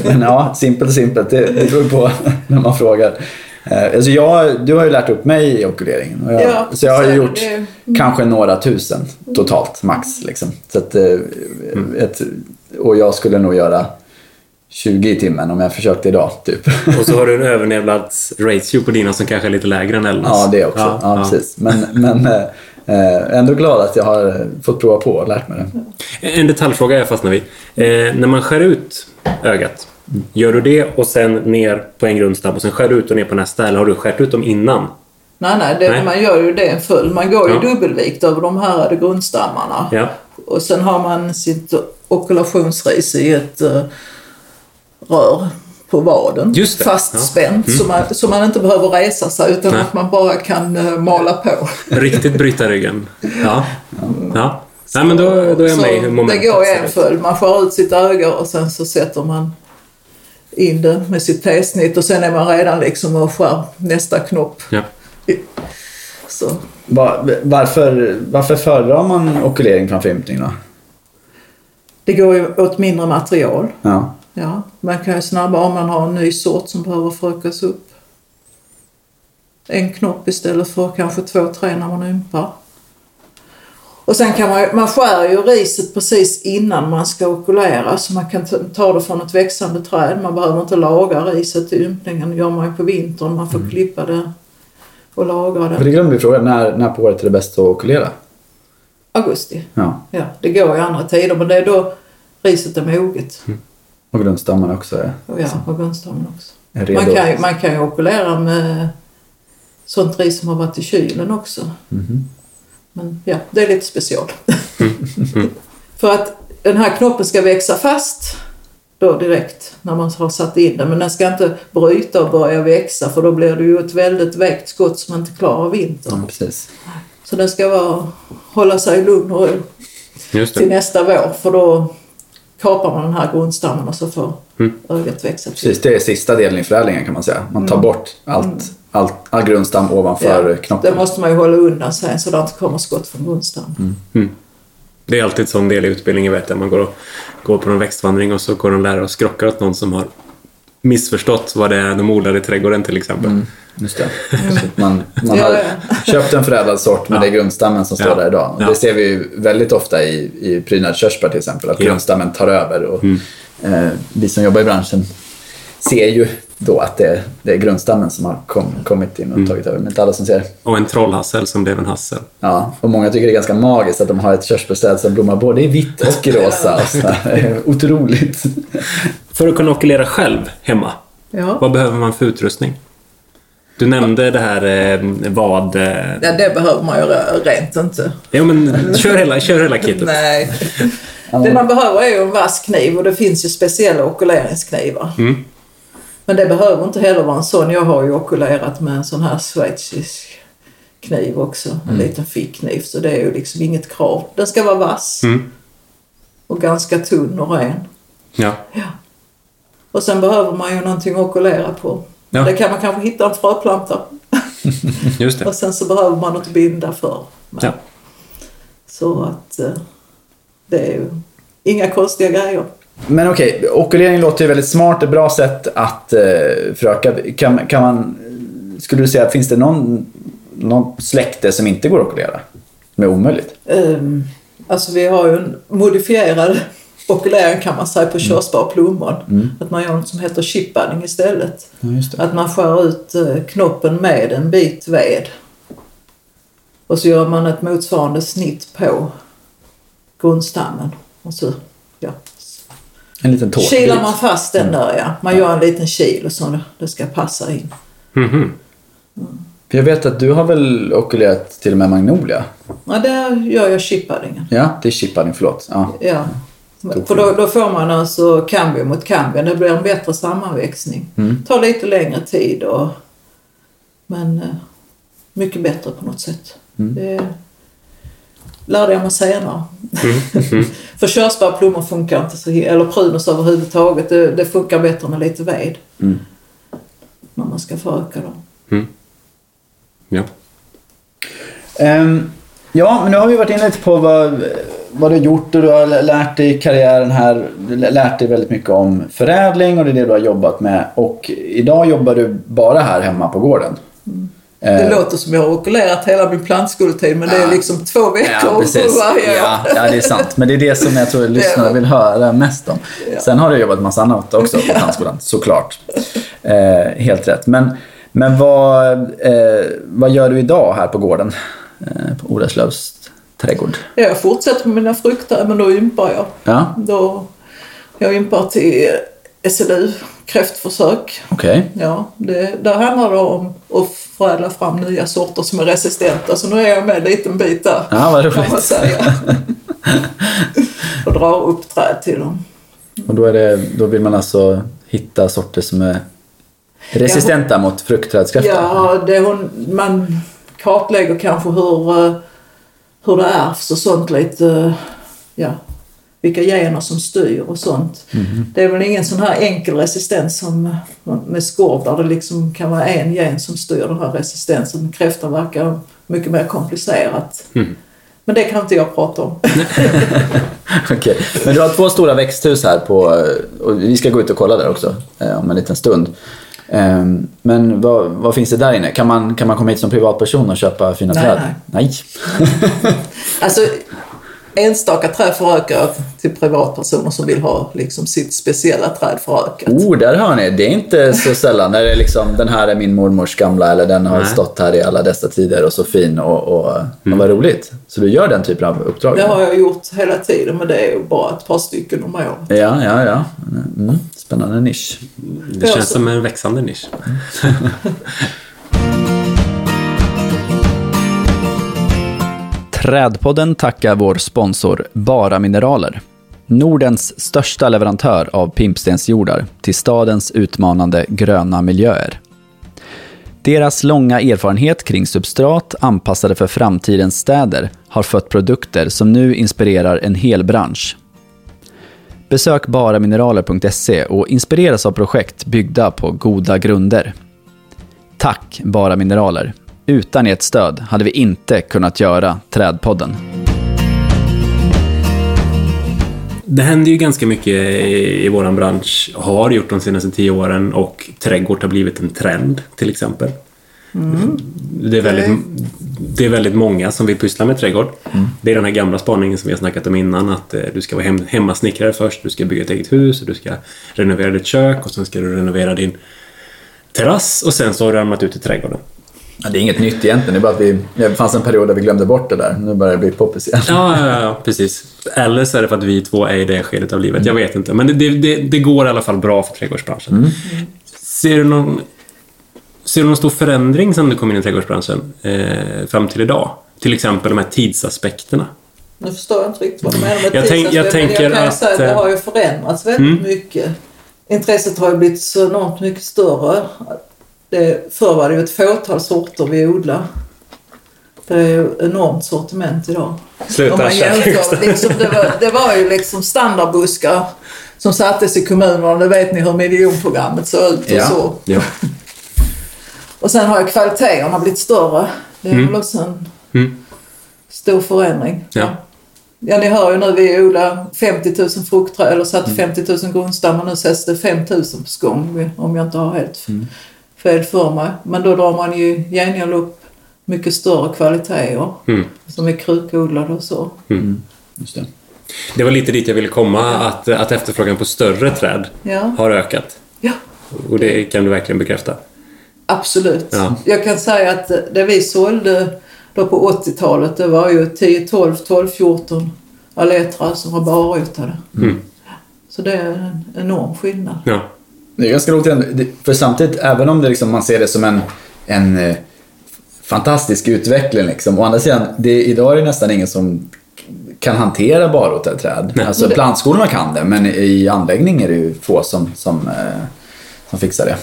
Men ja, simpelt och simpelt, det, det beror på när man frågar. Eh, Alltså jag, du har ju lärt upp mig i okuleringen. Jag, Ja, så jag har ju gjort Det är- kanske några tusen totalt, max. Liksom. Så att, eh, ett, och jag skulle nog göra 20 i timmen om jag försökte idag, typ. Och så har du en överlevnadsratio på dina som kanske är lite lägre än Elnas. Ja, det också. Ja, precis. Men, men eh, eh, ändå glad att jag har eh, fått prova på och lärt mig det. En detaljfråga jag fastnar vid. Eh, när man skär ut ögat, gör du det och sen ner på en grundstam och sen skär du ut och ner på nästa eller har du skärt ut dem innan? Nej, nej, det, Nej. man gör ju det en följd. Man går ju Ja. dubbelvikt över de här grundstammarna. Ja. Och sen har man sitt okulationsris i ett uh, rör på vaden. Just det. Fastspänt så, man, så man inte behöver resa sig utan Nej. att man bara kan uh, mala på. Riktigt bryta ryggen. Ja. ja. Nej, men då, då är jag med i momentet det går i en följd. Man skär ut sitt öga och sen så sätter man in det med sitt T-snitt och sen är man redan liksom och skär nästa knopp. Ja. Så Va- Varför, varför föredrar man okulering framför ympning då? det går ju åt mindre material. Ja. Ja, man kan ju snabbare om man har en ny sort som behöver förökas upp. En knopp istället för kanske två, tre när man ympar. Och sen kan man man skär ju riset precis innan man ska okulera så man kan ta- det från ett växande träd. Man behöver inte laga riset till ympningen. Det gör man ju på vintern. Man får klippa det och lagra För det. det glömde vi fråga, när, när på året är det bäst att okulera? Augusti. Ja. Ja, det går i andra tider men det är då riset är moget. Och grundstammen också är, ja, och gunstammen också. Man kan, man kan ju okulera med sånt ris som har varit i kylen också. Mhm. Men ja, det är lite special. För att den här knoppen ska växa fast då direkt när man har satt in den. Men den ska inte bryta och börja växa för då blir det ju ett väldigt vägt skott som inte klarar vintern. Ja, precis. Så den ska vara, hålla sig lugn och ro till nästa vår för då kapar man den här grundstammen och så får Mm. ögat växa till. precis. Det är sista delen i förädlingen kan man säga. Man tar bort allt, allt, all grundstam ovanför Mm. Ja, knoppen. Det måste man ju hålla undan sen så det inte kommer skott från grundstammen. Det är alltid en sån del i utbildningen, vet jag. Man går, och, går på en växtvandring och så går de lärare och skrockar åt någon som har missförstått vad det är de odlar i trädgården till exempel. Mm. Just det. Så att man man har köpt en förädlad sort men det är grundstammen som står Ja. där idag. Ja. Det ser vi ju väldigt ofta i, i prydnadskörsbär till exempel. Att Ja. grundstammen tar över. Och, eh, vi som jobbar i branschen ser ju då att det, det är grundstammen som har kom, kommit in och tagit över. Men inte alla som ser. Och en trollhassel som blev en hassel. Ja, och många tycker det är ganska magiskt att de har ett körsbärsträd som blommar både i vitt och i rosa. Och. Otroligt. För att kunna okulera själv hemma, Ja. vad behöver man för utrustning? Du nämnde det här eh, vad... Eh, ja, det behöver man ju re- rent inte. ja, men kör hela, kör hela kittet. Nej. Det man behöver är ju en vass kniv och det finns ju speciella okuleringsknivar. Mm. Men det behöver inte heller vara en sån. Jag har ju okulerat med en sån här schweizisk kniv också. En liten fickkniv. Så det är ju liksom inget krav. Den ska vara vass Mm. och ganska tunn och ren. Ja. Och sen behöver man ju någonting att okulera på. Ja. Det kan man kanske hitta en fröplanta. Just det. Och sen så behöver man något att binda för. Ja. Så att eh, det är ju inga konstiga grejer. Men okej, okulering låter ju väldigt smart. Ett bra sätt att eh, föröka. Kan, kan man, skulle du säga att finns det någon, någon släkte som inte går att okulera? Som är omöjligt? Ehm, Alltså vi har ju en modifierad okulering kan man säga på körsbara plommon. Att man gör något som heter chipbudding istället. Ja. Att man skär ut eh, knoppen med en bit ved. Och så gör man ett motsvarande snitt på grundstammen. Och så En liten tårtbit. kilar man fast den där ja. Man gör en liten kil och så det ska passa in. Mhm. För jag vet att du har väl okulerat till och med Magnolia? Ja, där gör jag chipbuddingen. Ja, det är chipbudding, förlåt. Ja. Ja. För då, då får man alltså cambio mot cambio. Det blir en bättre sammanväxning. Mm. tar lite längre tid och, men eh, mycket bättre på något sätt. Mm. Det lärde jag mig senare. Mm. För körsbär och plommon funkar inte så, eller prunus överhuvudtaget. Det, det funkar bättre med lite ved. Mm. När man ska föröka dem. Ja. Ehm, ja, men nu har vi varit inne lite på vad, vad du har gjort och du har lärt dig i karriären här. Lärt dig väldigt mycket om förädling och det är det du har jobbat med. Och idag jobbar du bara här hemma på gården. Det Ehm, låter som jag har okulerat hela min plantskoletid men det är liksom två veckor Ja, precis. varje år. Ja, ja, det är sant. Men det är det som jag tror lyssnarna vill höra mest om. Ja. Sen har du jobbat massa annat också på plantskolan, såklart. Eh, helt rätt. Men, men vad, eh, vad gör du idag här på gården? Eh, på Oreslövs trädgård. Ja, jag fortsätter med mina frukter men då ympar jag. Ja, Då jag ympar till SLU, kräftförsök. okej. Ja, det, där handlar det om att förädla fram nya sorter som är resistenta. Så nu är jag med en liten bit där, Ja, vad kan man roligt. säga. och drar upp träd till dem. Och då, är det, då vill man alltså hitta sorter som är resistenta mot fruktträdskräftor? Ja, det hon, man kartlägger kanske hur, eh, hur det ärvs och sånt lite. eh, Ja, vilka gener som styr och sånt. Det är väl ingen sån här enkel resistens som med skorv där det liksom kan vara en gen som styr den här resistensen. Kräftan verkar mycket mer komplicerat. Men det kan inte jag prata om. Okej, men du har två stora växthus här på, och vi ska gå ut och kolla där också eh, om en liten stund. Ehm, Men vad, vad finns det där inne? Kan man, kan man komma hit som privatperson och köpa fina Nej, träd? nej. Alltså, enstaka träd förökar jag till privatpersoner som vill ha liksom, sitt speciella träd förökat. Oh, där hör ni. Det är inte så sällan när det är liksom, den här är min mormors gamla eller den har Nej. stått här i alla dessa tider och så fin och, och, och vad roligt. Så du gör den typen av uppdrag? Det har jag gjort hela tiden men det är bara ett par stycken om året. Ja, ja, ja. Mm, spännande nisch. Det känns som en växande nisch. Trädpodden tackar vår sponsor Bara Mineraler. Nordens största leverantör av pimpstensjordar till stadens utmanande gröna miljöer. Deras långa erfarenhet kring substrat anpassade för framtidens städer har fött produkter som nu inspirerar en hel bransch. Besök baramineraler.se och inspireras av projekt byggda på goda grunder. Tack Bara Mineraler. Utan ert stöd hade vi inte kunnat göra Trädpodden. Det händer ju ganska mycket i, i vår bransch, har gjort de senaste tio åren och trädgård har blivit en trend till exempel. Det, är väldigt, det är väldigt många som vill pyssla med trädgård. Det är den här gamla spaningen som vi har snackat om innan att eh, du ska vara hem, hemmasnickrare först, du ska bygga ett eget hus och du ska renovera ditt kök och sen ska du renovera din terrass och sen så har du ramlat ut i trädgården. Ja, det är inget nytt egentligen. Det är bara att vi, det fanns en period där vi glömde bort det där. Nu börjar det bli poppis igen. Ja, ja, ja, precis. Eller så är det för att vi två är i det skedet av livet. Jag vet inte. Men det, det, det, det går i alla fall bra för trädgårdsbranschen. Ser, du någon, ser du någon stor förändring sedan du kom in i trädgårdsbranschen eh, fram till idag? Till exempel de här tidsaspekterna. Nu förstår jag inte riktigt vad du menar med Jag tänk- jag tänker jag kan att, säga att det eh, har ju förändrats väldigt mycket. Intresset har ju blivit så enormt mycket större. Det, förr var det ju ett fåtal sorter vi odlade. Det är ju enormt sortiment idag. Sluta jämför, liksom, det, var, det var ju liksom standardbuskar som sattes i kommunerna. Det vet ni hur miljonprogrammet såg ut och Ja. så. Ja. Och sen har ju kvaliteterna blivit större. Det är Mm. väl också en Mm. stor förändring. Ja. Ja, ni hör ju nu, vi odlar 50 000 fruktträd, eller satt Mm. 50 000 grundstammar. Nu sätts det 5 000 på skång, om jag inte har helt Mm. Fel för mig. Men då drar man ju gengäld upp mycket större kvaliteter Mm. som är krukodlade och så. Mm. Just det. Det var lite dit jag ville komma, att, att efterfrågan på större träd Ja. har ökat. Ja, Och det kan du verkligen bekräfta. absolut. Ja. Jag kan säga att det vi sålde då på 80-talet, det var ju 10, 12, 12, 14 aletrar som var barrotade. Mm. Så det är en enorm skillnad. Ja. Det är ganska roligt, för samtidigt, även om det liksom, man ser det som en, en eh, fantastisk utveckling, liksom, å andra sidan, det, idag är det nästan ingen som kan hantera barrotade träd. Nej. Alltså plantskolorna kan det, men i anläggning är det ju få som, som, eh, som fixar det.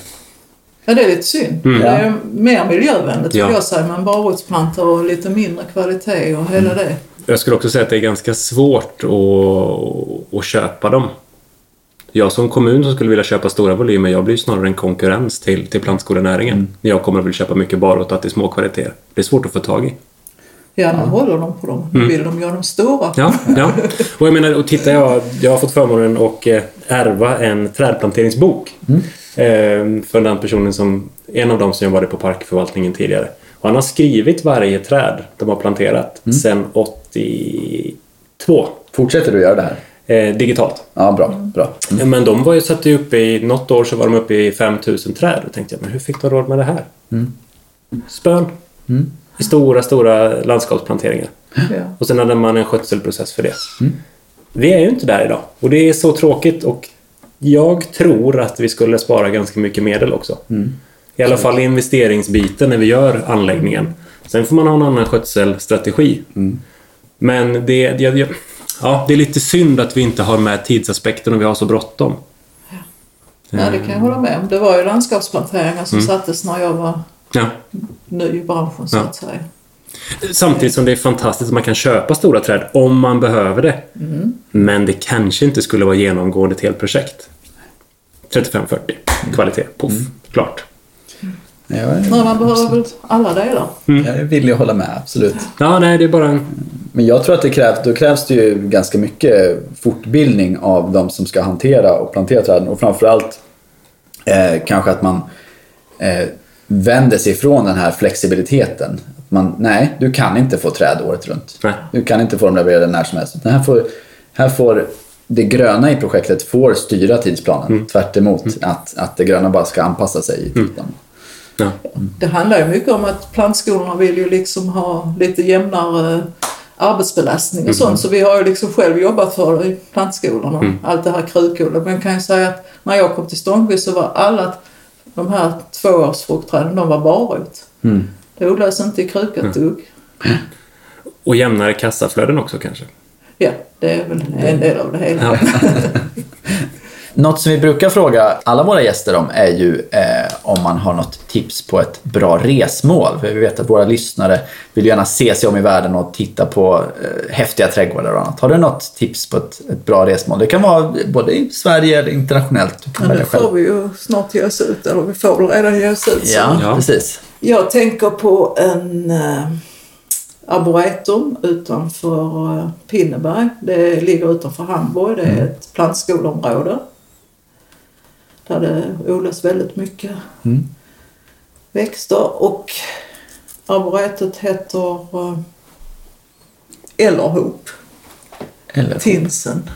Ja, det är lite synd. Mm. Det är mer miljövänligt Ja. jag säga, men barrotsplantor och lite mindre kvalitet och hela det. Jag skulle också säga att det är ganska svårt att, att köpa dem. Jag som kommun som skulle vilja köpa stora volymer, jag blir snarare en konkurrens till, till plantskolenäringen. Jag kommer att vilja köpa mycket barotat i små kvaliteter. Det är svårt att få tag i. Ja, nu håller de på dem. Nu vill de göra dem stora. Mm. Ja, ja. Och jag menar, och titta, jag, jag har fått förmånen att eh, ärva en trädplanteringsbok. Eh, för den personen som, en av dem som jobbade på parkförvaltningen tidigare. Och han har skrivit varje träd de har planterat sedan 82. Fortsätter du göra det här? Eh, digitalt. Ja, bra. bra. Ja, Men de var ju satt ju uppe i, något år så var de uppe i 5000 träd. Då tänkte jag, men hur fick de råd med det här? Spön. I stora, stora landskapsplanteringar. Ja. Och sen hade man en skötselprocess för det. Vi är ju inte där idag. Och det är så tråkigt och jag tror att vi skulle spara ganska mycket medel också. I alla fall i investeringsbiten när vi gör anläggningen. Sen får man ha en annan skötselstrategi. Men det, det, det, ja, det är lite synd att vi inte har med tidsaspekten och vi har så bråttom. ja, det kan jag hålla med om. Det var ju landskapsplanteringar som sattes när jag var Ja. ny i branschen så Ja. att säga. Samtidigt som det är fantastiskt att man kan köpa stora träd om man behöver det. Men det kanske inte skulle vara genomgående ett helt projekt. 35-40 kvalitet, poff, klart. Ja, jag, Men man behöver väl alla delar. jag är villig att hålla med, absolut. Ja, nej, det är bara en... Men jag tror att det krävs, då krävs det ju ganska mycket fortbildning av de som ska hantera och plantera träden. Och framförallt eh, kanske att man eh, vänder sig ifrån den här flexibiliteten. Att man, nej, du kan inte få träd året runt. Nej. Du kan inte få dem levererade när som helst. Här får, här får det gröna i projektet får styra tidsplanen. Tvärt emot att, att det gröna bara ska anpassa sig i tiden. Ja. Det handlar ju mycket om att plantskolorna vill ju liksom ha lite jämnare arbetsbelastning och sånt. Så vi har ju liksom själv jobbat för det i plantskolorna. Allt det här krukodlet. Men jag kan ju säga att när jag kom till Stångby så var alla de här tvåårsfruktträden, de var barrot. Det odlades inte i kruka ett dugg. Och jämnare kassaflöden också kanske. Ja, det är väl en del av det hela. Ja. Något som vi brukar fråga alla våra gäster om är ju eh, om man har något tips på ett bra resmål. För vi vet att våra lyssnare vill gärna se sig om i världen och titta på eh, häftiga trädgårdar och annat. Har du något tips på ett, ett bra resmål? Det kan vara både i Sverige eller internationellt. Men nu får vi ju snart ge oss ut, eller vi får väl redan ge oss ut. Ja, Ja. precis. Jag tänker på en eh, arboretum utanför eh, Pinneberg. Det ligger utanför Hamburg. Det är ett plantskoleområde. Där det odlas väldigt mycket Mm. växter. Och arboretet heter eh, Ellerhop, Eller, Tinsen.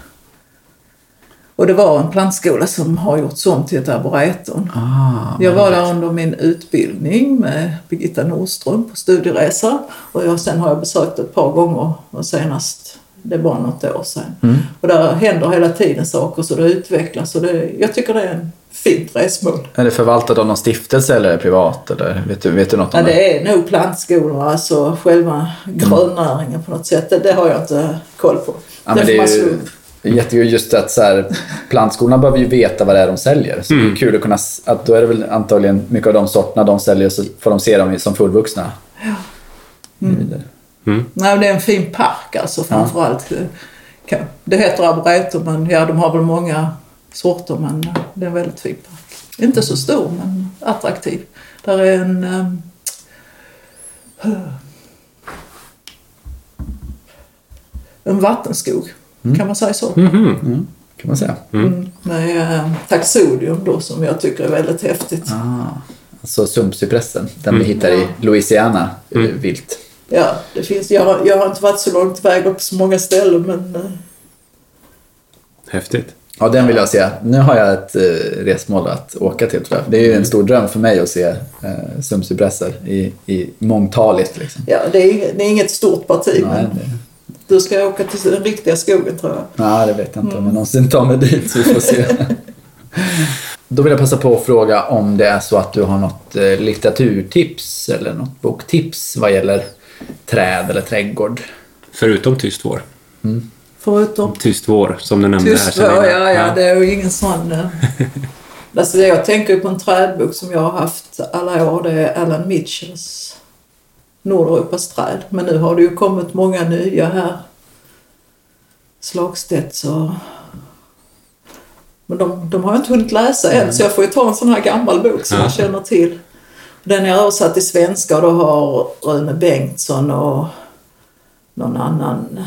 Och det var en plantskola som har gjorts om till ett arboretum. ah, Jag var där under min utbildning med Birgitta Nordström på studieresa och jag, sen har jag besökt ett par gånger och senast, det var något år sedan. Mm. Och där händer hela tiden saker så det utvecklas och det, jag tycker det är en fint resmål. Är det förvaltat av någon stiftelse eller är det privat? Eller vet, du, vet du något om Ja, det? det är nog plantskolor, alltså själva grönnäringen på något sätt. Det, det har jag inte koll på. Ja, det det är ju jättekul just att så här, plantskolorna behöver ju veta vad det är de säljer. Så det är kul att kunna, att då är det väl antagligen mycket av de sorterna de säljer så får de se dem som fullvuxna. Vidare. Nej, det är en fin park alltså framförallt. Ja. Det heter arboretum men ja, de har väl många sorter men det är en väldigt fin park. Inte så stor men attraktiv. Där är en ehm, en vattenskog, kan man säga så? Mhm. Kan man säga. Mm. Med eh, taxodium då som jag tycker är väldigt häftigt. Ah, alltså sumpcypressen, den vi hittar i Louisiana, eh, vilt. Ja, det finns. Jag har, jag har inte varit så långt väg på så många ställen men eh, Häftigt. Ja, den vill jag se. Nu har jag ett eh, resmål att åka till tror jag. Det är ju en stor dröm för mig att se eh, sumsibrässor i, i mångtaligt. Liksom. ja, det är, inget, det är inget stort parti. Nej, men det, du ska åka till den riktiga skogen tror jag. nej, det vet jag inte om jag någonsin tar mig dit, så vi får se. Då vill jag passa på att fråga om det är så att du har något eh, litteraturtips eller något boktips vad gäller träd eller trädgård. Förutom Tyst vår. Förutom Tyst vår, som du nämnde här. tyst Selina. ja, ja, ja, det är ju ingen sån... Alltså jag tänker på en trädbok som jag har haft alla år. Det är Alan Mitchells Nordeuropas träd. Men nu har det ju kommit många nya här. Slagstedts och... Men de, de har jag inte hunnit läsa än så jag får ju ta en sån här gammal bok som Ja. jag känner till. Den är översatt till svenska och då har Rune Bengtsson och någon annan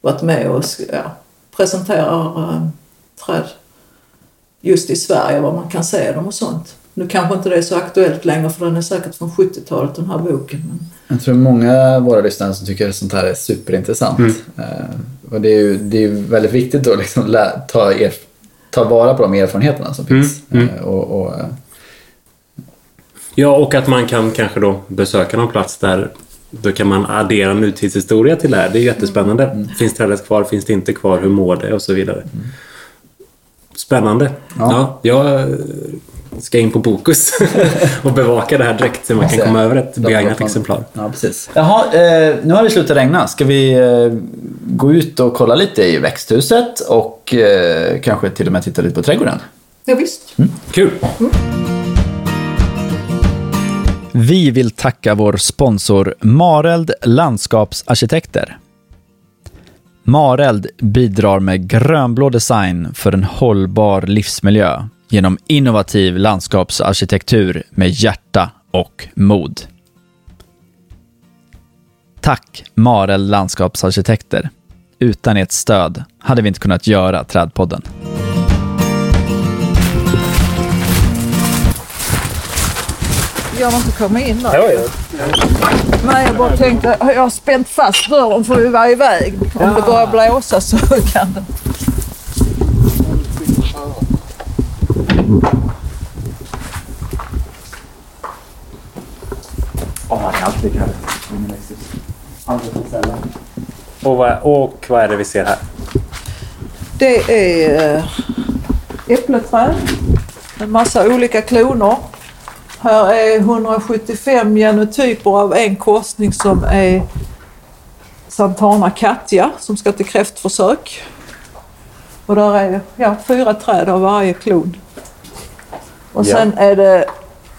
varit med och ja, presenterar äh, träd just i Sverige, var man kan se dem och sånt. Nu kanske inte det är så aktuellt längre för den är säkert från 70-talet den här boken. Men Jag tror många av våra lyssnare som tycker att sånt här är superintressant. Eh, och det är ju det är väldigt viktigt att liksom ta, er, ta vara på de erfarenheterna som finns. Mm, Eh, och, och, eh, Ja, och att man kan kanske då besöka någon plats där då kan man addera nutidshistoria till det här. Det är jättespännande. Mm. Finns trädet kvar? Finns det inte kvar? Hur mår det? Och så vidare. Spännande. Ja. Ja. jag ska in på Bokus och bevaka det här direkt så man kan komma över ett begagnat exemplar. Ja, precis. Jaha, eh, nu har det slutat regna. Ska vi eh, gå ut och kolla lite i växthuset och eh, kanske till och med titta lite på trädgården? ja, visst. Kul! Vi vill tacka vår sponsor Mareld Landskapsarkitekter. Mareld bidrar med grönblå design för en hållbar livsmiljö genom innovativ landskapsarkitektur med hjärta och mod. Tack Mareld Landskapsarkitekter. Utan ert stöd hade vi inte kunnat göra Trädpodden. Jag inte kommit in där. Nej, jag bara tänkte, jag har spänt fast dörren för vi var iväg. Om det börjar blåsa så kan det... Ja, det är alltid ställen. Och vad, och vad är det vi ser här? Det är eh, äppleträd. En massa olika kloner. Här är 175 genotyper av en korsning som är Santana Katja som ska till kräftförsök. Och där är ja, fyra träd av varje klon. Och Ja. sen är det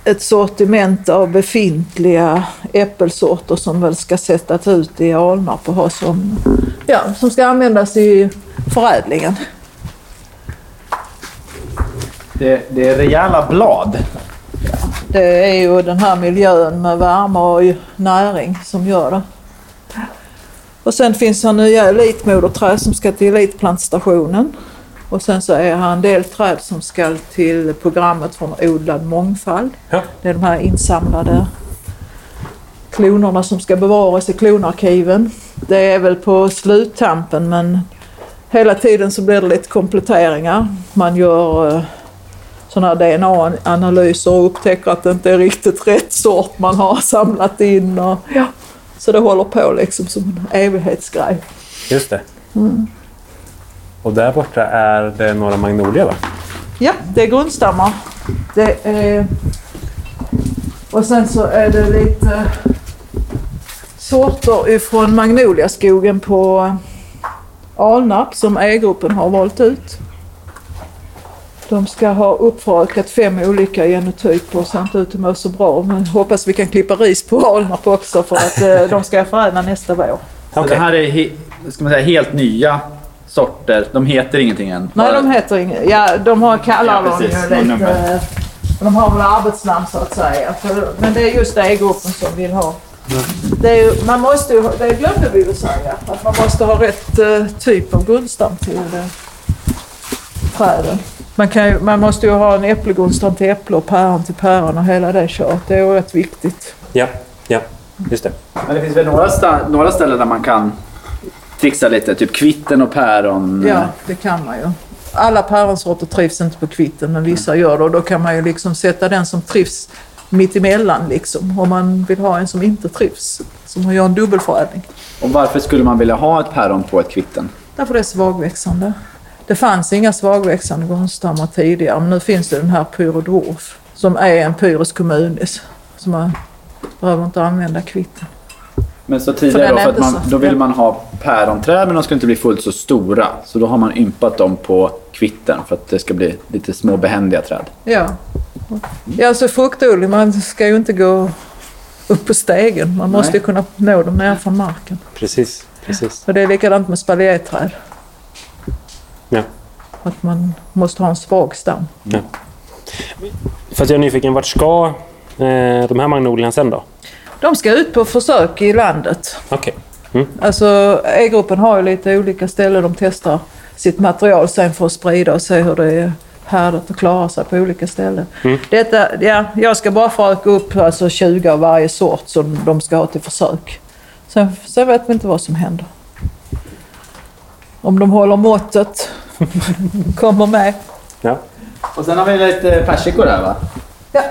ett sortiment av befintliga äppelsorter som väl ska sättas ut i Alnarp och ha som, ja, som ska användas i förädlingen. Det, det är rejäla blad. Det är ju den här miljön med värme och näring som gör det. Och sen finns det nya elitmoderträd som ska till elitplantstationen. Och sen så är här en del träd som ska till programmet från odlad mångfald. Ja. Det är de här insamlade klonerna som ska bevaras i klonarkiven. Det är väl på sluttampen men hela tiden så blir det lite kompletteringar. Man gör eh, sådana här DNA-analyser och upptäcker att det inte är riktigt rätt sort man har samlat in. Och, ja. Så det håller på liksom som en evighetsgrej. Just det. Och där borta är det några magnolia va? Ja, det är grundstammar. Det är... Och sen så är det lite sorter ifrån magnoliaskogen på Alnarp som E-gruppen har valt ut. De ska ha uppfrökat fem olika genotyper och ser inte ut att må så bra. Men hoppas vi kan klippa ris på Alnarp också för att eh, de ska förädla nästa vår. Okej. det här är he, ska man säga, helt nya sorter. De heter ingenting än. Nej, de heter inget. Ja, de har kallar Ja, dem precis. ju Någon lite... nummer. De har väl arbetsnamn så att säga. Men det är just E-gruppen som vill ha. Det, är ju, man måste ju, det glömde vi ju säga. Att man måste ha rätt eh, typ av grundstam till uh, träden. Man, kan ju, man måste ju ha en äppelgrundstam till äpple och päron till päron och hela det köret. Det är rätt viktigt. Ja. ja. Just det. Men det finns väl några, sta- några ställen där man kan trixa lite? Typ kvitten och päron? Ja, det kan man ju. Alla päronsorter trivs inte på kvitten, men vissa gör det. Och då kan man ju liksom sätta den som trivs mitt emellan liksom. Om man vill ha en som inte trivs. Som gör en dubbelförädling. Och varför skulle man vilja ha ett päron på ett kvitten? Därför det är svagväxande. Det fanns inga svagväxande grundstammar tidigare, men nu finns det den här Pyrodwarf. Som är en Pyrus communis. Så man behöver inte använda kvitten. Men så För tidigare den då, för att man, så- då vill ja. man ha päronträd men de ska inte bli fullt så stora. Så då har man ympat dem på kvitten för att det ska bli lite små behändiga träd. Ja. Ja, alltså fruktodling, man ska ju inte gå upp på stegen. Man måste Nej. ju kunna nå dem ner från marken. Precis. Precis. Och det är likadant med spalierträd. Ja. Att man måste ha en svag stam. Fast jag är nyfiken, vart ska eh, de här magnolierna sen då? De ska ut på försök i landet. Okej. Alltså E-gruppen har ju lite olika ställen de testar sitt material sen för att sprida och se hur det är härdat och klara sig på olika ställen. Detta, ja, jag ska bara föröka upp alltså 20 av varje sort som de ska ha till försök. Sen, sen vet vi inte vad som händer. Om de håller måttet, kommer med. Ja. Och sen har vi lite persikor här va? Ja.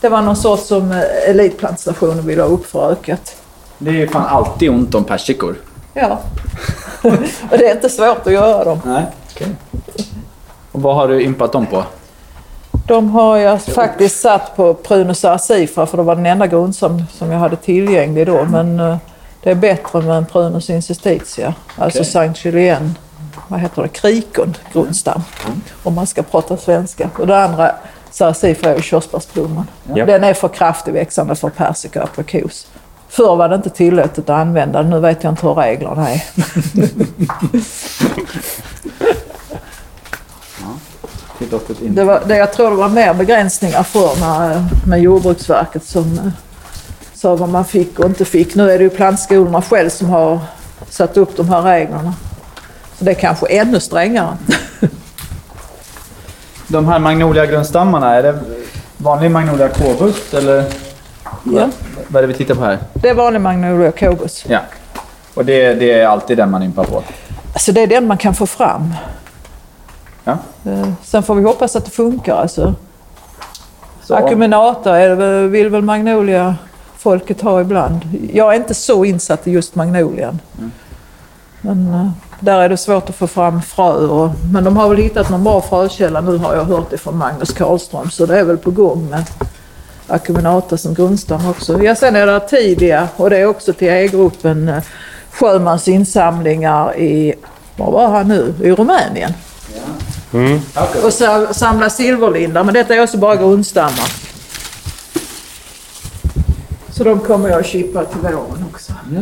Det var någon sort som eh, Elitplantstationen ville ha uppförökat. Det är ju fan alltid ont om persikor. Ja. och det är inte svårt att göra dem. Nej, okej. Och vad har du ympat dem på? De har jag faktiskt satt på Prunus arcifra för det var den enda grundsam som jag hade tillgänglig då. Men eh, det är bättre med en Prunus insistitia, alltså Okej. Saint Julien, vad heter det, krikon grundstam. Om man ska prata svenska. Och det andra sarcifra är körsbärsblomman. Ja. Den är för kraftig växande för persika och aprikos. Förr var det inte tillåtet att använda den, nu vet jag inte hur reglerna är. Det var, det, jag tror det var mer begränsningar för när, med Jordbruksverket som eh, sa vad man fick och inte fick. Nu är det ju plantskolorna själv som har satt upp de här reglerna. Så det är kanske ännu strängare. De här magnolia grundstammarna, är det vanlig magnolia kobus eller Ja. vad är det vi tittar på här? Det är vanlig Magnolia cobus. Ja. Och det, det är alltid den man ympar på? Alltså det är den man kan få fram. Ja. Eh, Sen får vi hoppas att det funkar. Alltså. Så, Acuminata är vill väl Magnolia folket ha ibland. Jag är inte så insatt i just Magnolian. Men eh, där är det svårt att få fram frö. Och, men de har väl hittat någon bra frökälla nu har jag hört det från Magnus Karlström. Så det är väl på gång med Acuminata som grundstam också. Ja, sen är det Tidia och det är också till E-gruppen eh, Sjömans insamlingar i, var var han nu? I Rumänien. Mm. Och sa- samla silverlindar, men detta är också bara grundstammar. Så de kommer jag att chippa till våren också. Ja.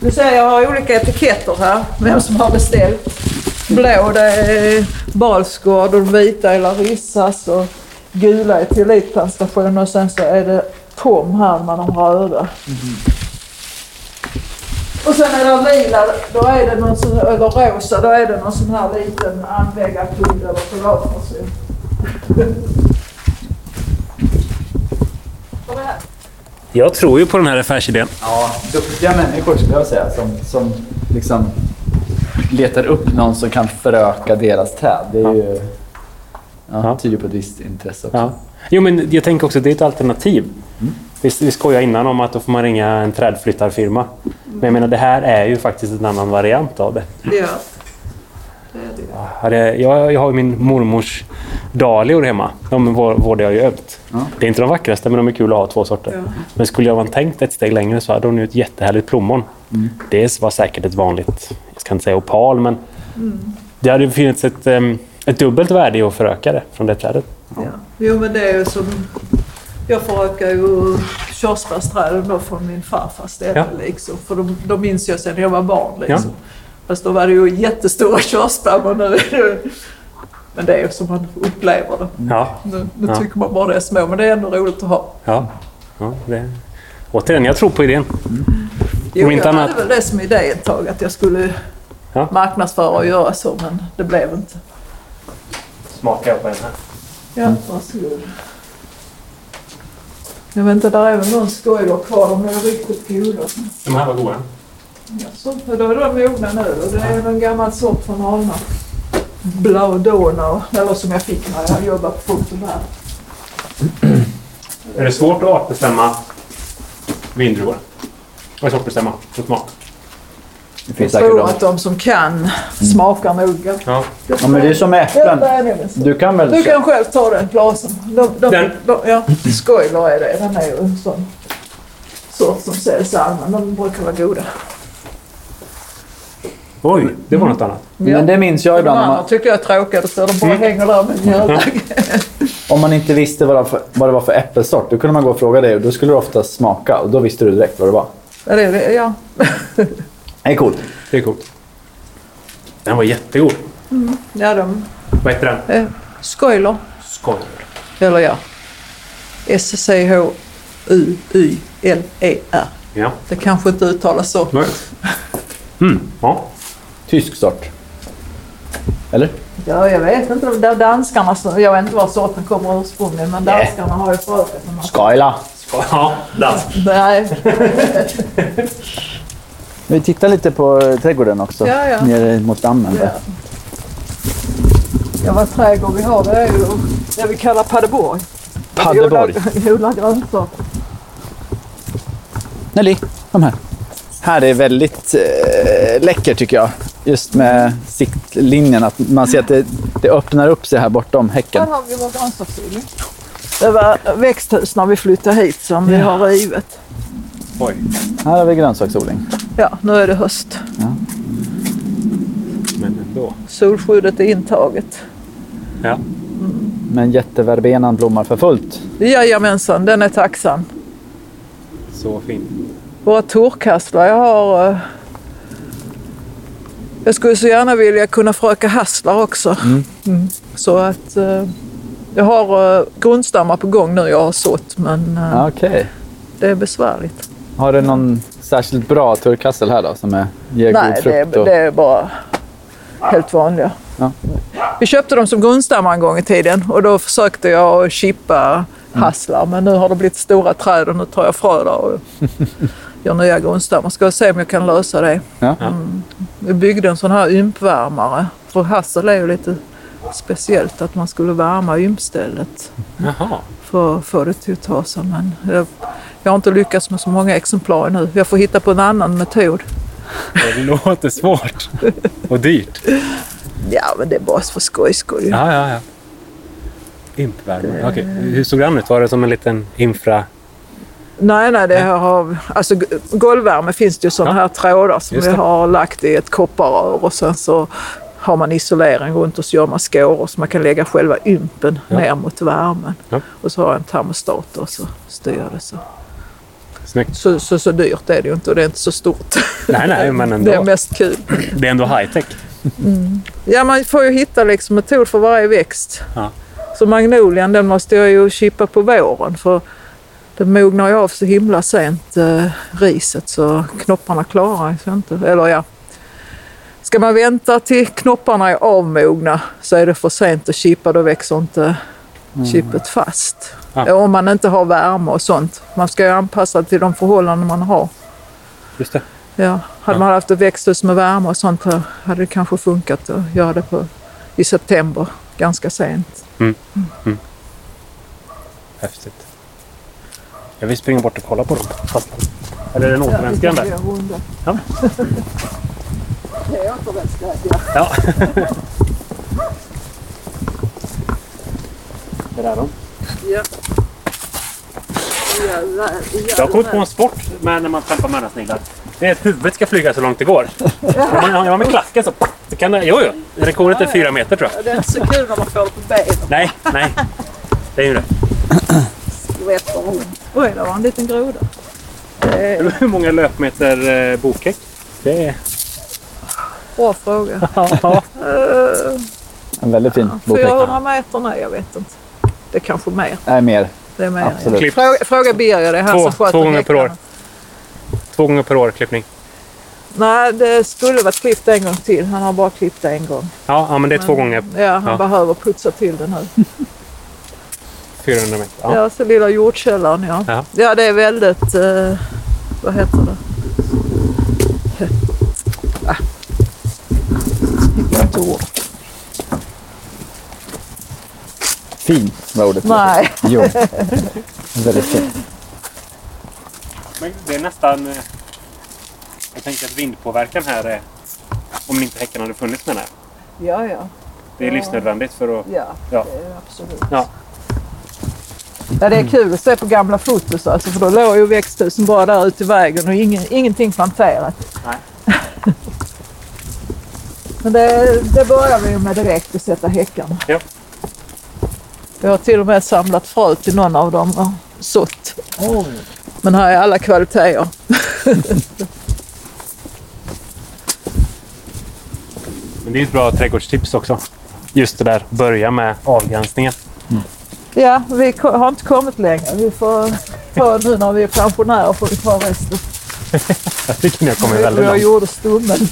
Du ser jag har olika etiketter här, vem som har beställt. Blå det är Balsgård och de vita är Larissas och gula är till och sen så är det Tom här med de röda. Och sen är det lila, då är det någon sån, eller rosa, då är det någon sån här liten anläggarkund eller privatperson. Och det här. Jag tror ju på den här affärsidén. Ja, duktiga människor skulle jag säga som, som liksom letar upp någon som kan föröka deras träd. Det är ju... Ja, Ja. tyder på ett visst intresse också. Ja. Jo, men jag tänker också att det är ett alternativ. Vi, vi skojade innan om att då får man ringa en trädflyttarfirma. Men jag menar, det här är ju faktiskt en annan variant av det. Ja. Ja, det- Jag, jag har ju min mormors dahlior hemma. De vår- vårdar jag ju ömt. Ja. Det är inte de vackraste, men de är kul att ha två sorter. Ja. Men skulle jag vara tänkt ett steg längre så hade hon ju ett jättehärligt plommon. Det var säkert ett vanligt, jag ska inte säga opal, men det hade ju funnits ett, em, ett dubbelt värde i att föröka det från det trädet. Ja. Jo men det är ju som... Jag förökar ju körsbärsträden då från min farfars ställe Ja. liksom. För de, de minns jag sen jag var barn liksom. Fast då var det ju jättestora körsbär men nu. Men det är ju som man upplever det. Ja, Nu, nu Ja. tycker man bara det är små men det är ändå roligt att ha. ja. ja det. Återigen, jag tror på idén. Jo, Om inte jag annat- hade väl det som idé ett tag att jag skulle Ja. marknadsföra och göra så men det blev inte. Smaka på den här. Ja, varsågod. Jag vet inte, där är väl någon skojler kvar. De är riktigt goda. De här var goda. Jaså, då är de mogna nu och det är en gammal sort från Alna. Blå Donau, eller som jag fick när jag jobbade på bär. Är det svårt att artbestämma vindruvor? Vad är svårt att bestämma för smak? Det Jag tror de. att de som kan smakar noga. Ja. Ja, men det är som äpplen. Du kan väl... Du kan själv ta den glasen. De, de, Den? De, ja, Scoiler är det. Den är ju en sån sort som säljs allmänt. De brukar vara goda. Oj, det var något annat. Men det minns jag ibland. Andra man, tycker jag är tråkiga. Så de bara Mm. hänger där med mjölk. om man inte visste vad det, var för, vad det var för äppelsort, då kunde man gå och fråga dig och då skulle du ofta smaka och då visste du direkt vad det var. Ja, det är det. Ja. Det är coolt. Det är coolt. Den var jättegod. ja, de... Vad heter den? Eh, Scoiler. Skoj. Eller ja. S-C-H-U-Y-L-E-R. Ja. Det kanske inte uttalas så. Nej. Mm. Ja. Tysk sort. Eller? Ja, jag vet inte. De danskarna, jag vet inte var sorten kommer ursprungligen, men Nej. danskarna har ju förökat den. Skyla. Ja, dans. Nej, Vi tittar lite på eh, trädgården också. Ja, ja. Nere mot dammen. Ja. där. ja, vad trädgård vi har det är ju det vi kallar Paderborg. Paderborg. Vi odlar grönsaker. Nelly, kom här. Här är väldigt eh, läcker tycker jag. Just med siktlinjen. Att man ser att det, det öppnar upp sig här bortom häcken. Här har vi vår grönsaksodling. Det var växthus när vi flyttade hit som vi har rivit. Oj. Här har vi grönsaksodling. Ja, nu är det höst. Men ändå. Solskyddet är intaget. Ja. Men jätteverbenan blommar för fullt. Jajamensan, den är tacksam. Så fint. Våra torrkastlar jag har... eh, Jag skulle så gärna vilja kunna fröka hasslar också. Mm. Så att eh, jag har uh, grundstammar på gång nu jag har sått men eh, Okej. det är besvärligt. Har du någon särskilt bra turkassel här då som är, ger Nej, god det frukt? är, och... det är bara helt vanliga. Ja. Vi köpte dem som grundstammar en gång i tiden och då försökte jag chippa hasslar men nu har det blivit stora träd och nu tar jag frö där och gör nya grundstammar. Ska se om jag kan lösa det. Ja. Vi byggde en sån här ympvärmare. För hassel är ju lite speciellt att man skulle värma ympstället Jaha. för att få det till att ta sig. Men jag, jag har inte lyckats med så många exemplar nu. Jag får hitta på en annan metod. Det låter svårt. Och dyrt. Ja, men det är bara för skojs skull. Ja, ja, ja. Impvärmare. Okej. Hur såg den ut? Var det som en liten infra... Nej, nej, det har, alltså golvvärme finns det ju sådana Ja. här trådar som vi har lagt i ett kopparrör och sen så har man isolering runt och så gör man skåror så man kan lägga själva ympen Ja. ner mot värmen. Ja. Och så har jag en termostat och så styr det så. Snyggt. Så, så. så dyrt är det ju inte och det är inte så stort. Nej, nej, men Det är ändå. mest kul. Det är ändå high-tech. Ja, man får ju hitta liksom metod för varje växt. Ja. Så magnolian den måste jag ju chippa på våren för den mognar ju av så himla sent, eh, riset, så knopparna klarar sig inte. Eller ja, ska man vänta till knopparna är avmogna så är det för sent att chippa, då växer inte chippet fast. Ja. Om man inte har värme och sånt. Man ska ju anpassa till de förhållanden man har. Just det. Ja, hade man haft ett växthus med värme och sånt hade det kanske funkat att göra det på, i september, ganska sent. Häftigt. Jag vill springa bort och kolla på dem. Fast... Eller är det en återvändsgränd där? Ja. Det är återvändsgränd, ja. Ja. Det där då. ja. Jävlar, Jag har kommit på en sport med när man trampar mördarsniglar. Det är att huvudet ska flyga så långt det går. Om man, om man med klacken så... så kan det, jo, jo. Rekordet är fyra meter tror jag. Det är inte så kul när man får det på benen. Nej, nej. Det är ju det. Skvätter runt. Oj, där var en liten groda. En Hur många löpmeter eh, bokhäck? Det är... bra fråga. Ja. Uh, En väldigt fin bokhäck. 400 meter? Nej, jag vet inte. Det är kanske mer. Nej, mer. Det är mer. Absolut. Klipp. Fråga, fråga Birger, det är han Två- som sköter två gånger per år. Två gånger per år klippning. Nej, det skulle varit klippt en gång till. Han har bara klippt det en gång. Ja, ja men det är två gånger. Ja, han Ja. behöver putsa till det nu. 400 meter. Ja. Ja, så lilla jordkällaren ja. Ja. Ja, det är väldigt... Eh, vad heter det? Ah. Inte ordet. Fin var ordet. Nej. Jo. Väldigt fint. Men det är nästan... eh, Jag tänker att vindpåverkan här är... Om inte häcken hade funnits menar jag. Ja, ja. Det är Ja. livsnödvändigt för att... Ja, Ja. det är absolut. Ja. Ja, det är kul att se på gamla fotos alltså, för då låg ju växthusen bara där ute i vägen och ingen, ingenting planterat. Nej. Men det, det börjar vi med direkt att sätta häckarna. Ja. Vi har till och med samlat frö till någon av dem och sått. Men här är alla kvaliteter. Men det är ett bra trädgårdstips också. Just det där, börja med avgränsningen. Ja, vi har inte kommit längre. Vi får ta nu när vi är pensionärer får vi ta resten. Jag tycker ni har kommit väldigt långt. gjorde stummen.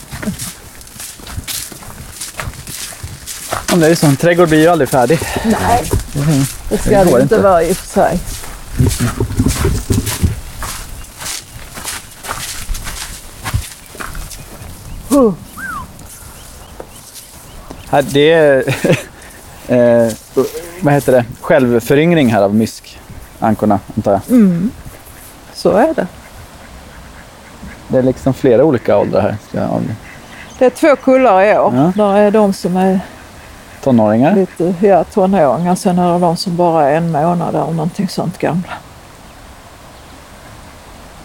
Ja, det är ju så. En trädgård blir ju aldrig färdig. Nej, det ska Det det, inte inte. vara i och för sig. Uh, Här, det är... eh, vad heter det? Självföryngring här av myskankorna, antar jag. så är det. Det är liksom flera olika åldrar här. Jag Det är två kullar i år. Ja. Där är de som är Tonåringar. lite ja, tonåringar. Sen är det de som bara är en månad eller någonting sånt gamla.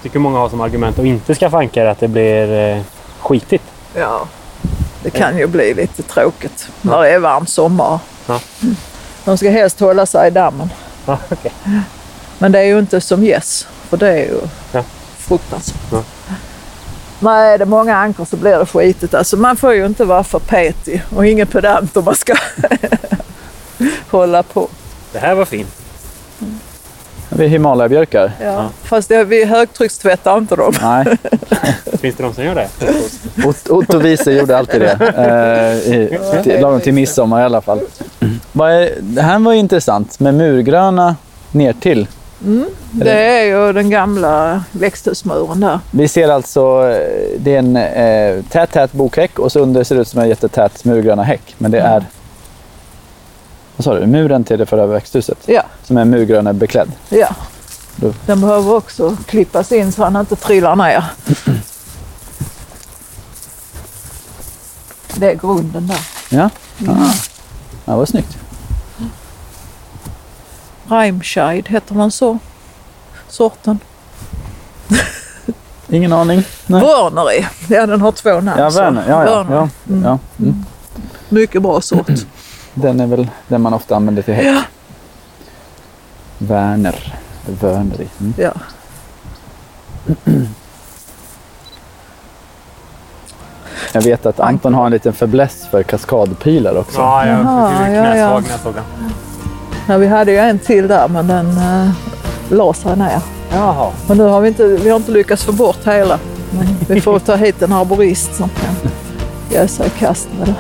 tycker många har som argument att inte skaffa ankar att det blir eh, skitigt. Ja, det kan ju bli lite tråkigt när det är varm sommar. De ska helst hålla sig i dammen. Okej. Men det är ju inte som gäss, för det är ju Ja. fruktansvärt. Ja. Nej, är det många ankor så blir det skitigt. Alltså, man får ju inte vara för petig och ingen pedant om man ska hålla på. Det här var fint. Vi är Himalaya-björkar. Ja. Fast det, vi högtryckstvättar inte dem. Nej, Finns det de som gör det? Ot- Otto Wiese gjorde alltid det. Eh, i, till, lagom till midsommar i alla fall. Vad är, det här var intressant med murgröna ner till. Det är ju den gamla växthusmuren där. Vi ser alltså, eh, det är en eh, tät, tät bokhäck och så under ser det ut som en jättetät murgröna häck. Men det är, vad sa du, muren till det förra växthuset Ja, som är murgröna beklädd. ja. Då- Den behöver också klippas in så han inte trillar ner. Det är grunden där. Ja, ja. ja vad snyggt. Reimscheid, heter man så? Sorten. Ingen aning. Nej. Ja, den har två namn. Ja. Werner. Ja, ja, ja, ja. Mm. Mycket bra sort. Den är väl den man ofta använder till häck. Ja. Werner. Werneri. Mm. Ja. Jag vet att Anton har en liten fäbless för kaskadpilar också. Ja, jag ju ja, ja. Ja, vi hade ju en till där men den uh, la sig ner. Jaha. Men nu har vi inte, vi har inte lyckats få bort hela. Men vi får ta hit en arborist som kan ge sig i kast med det.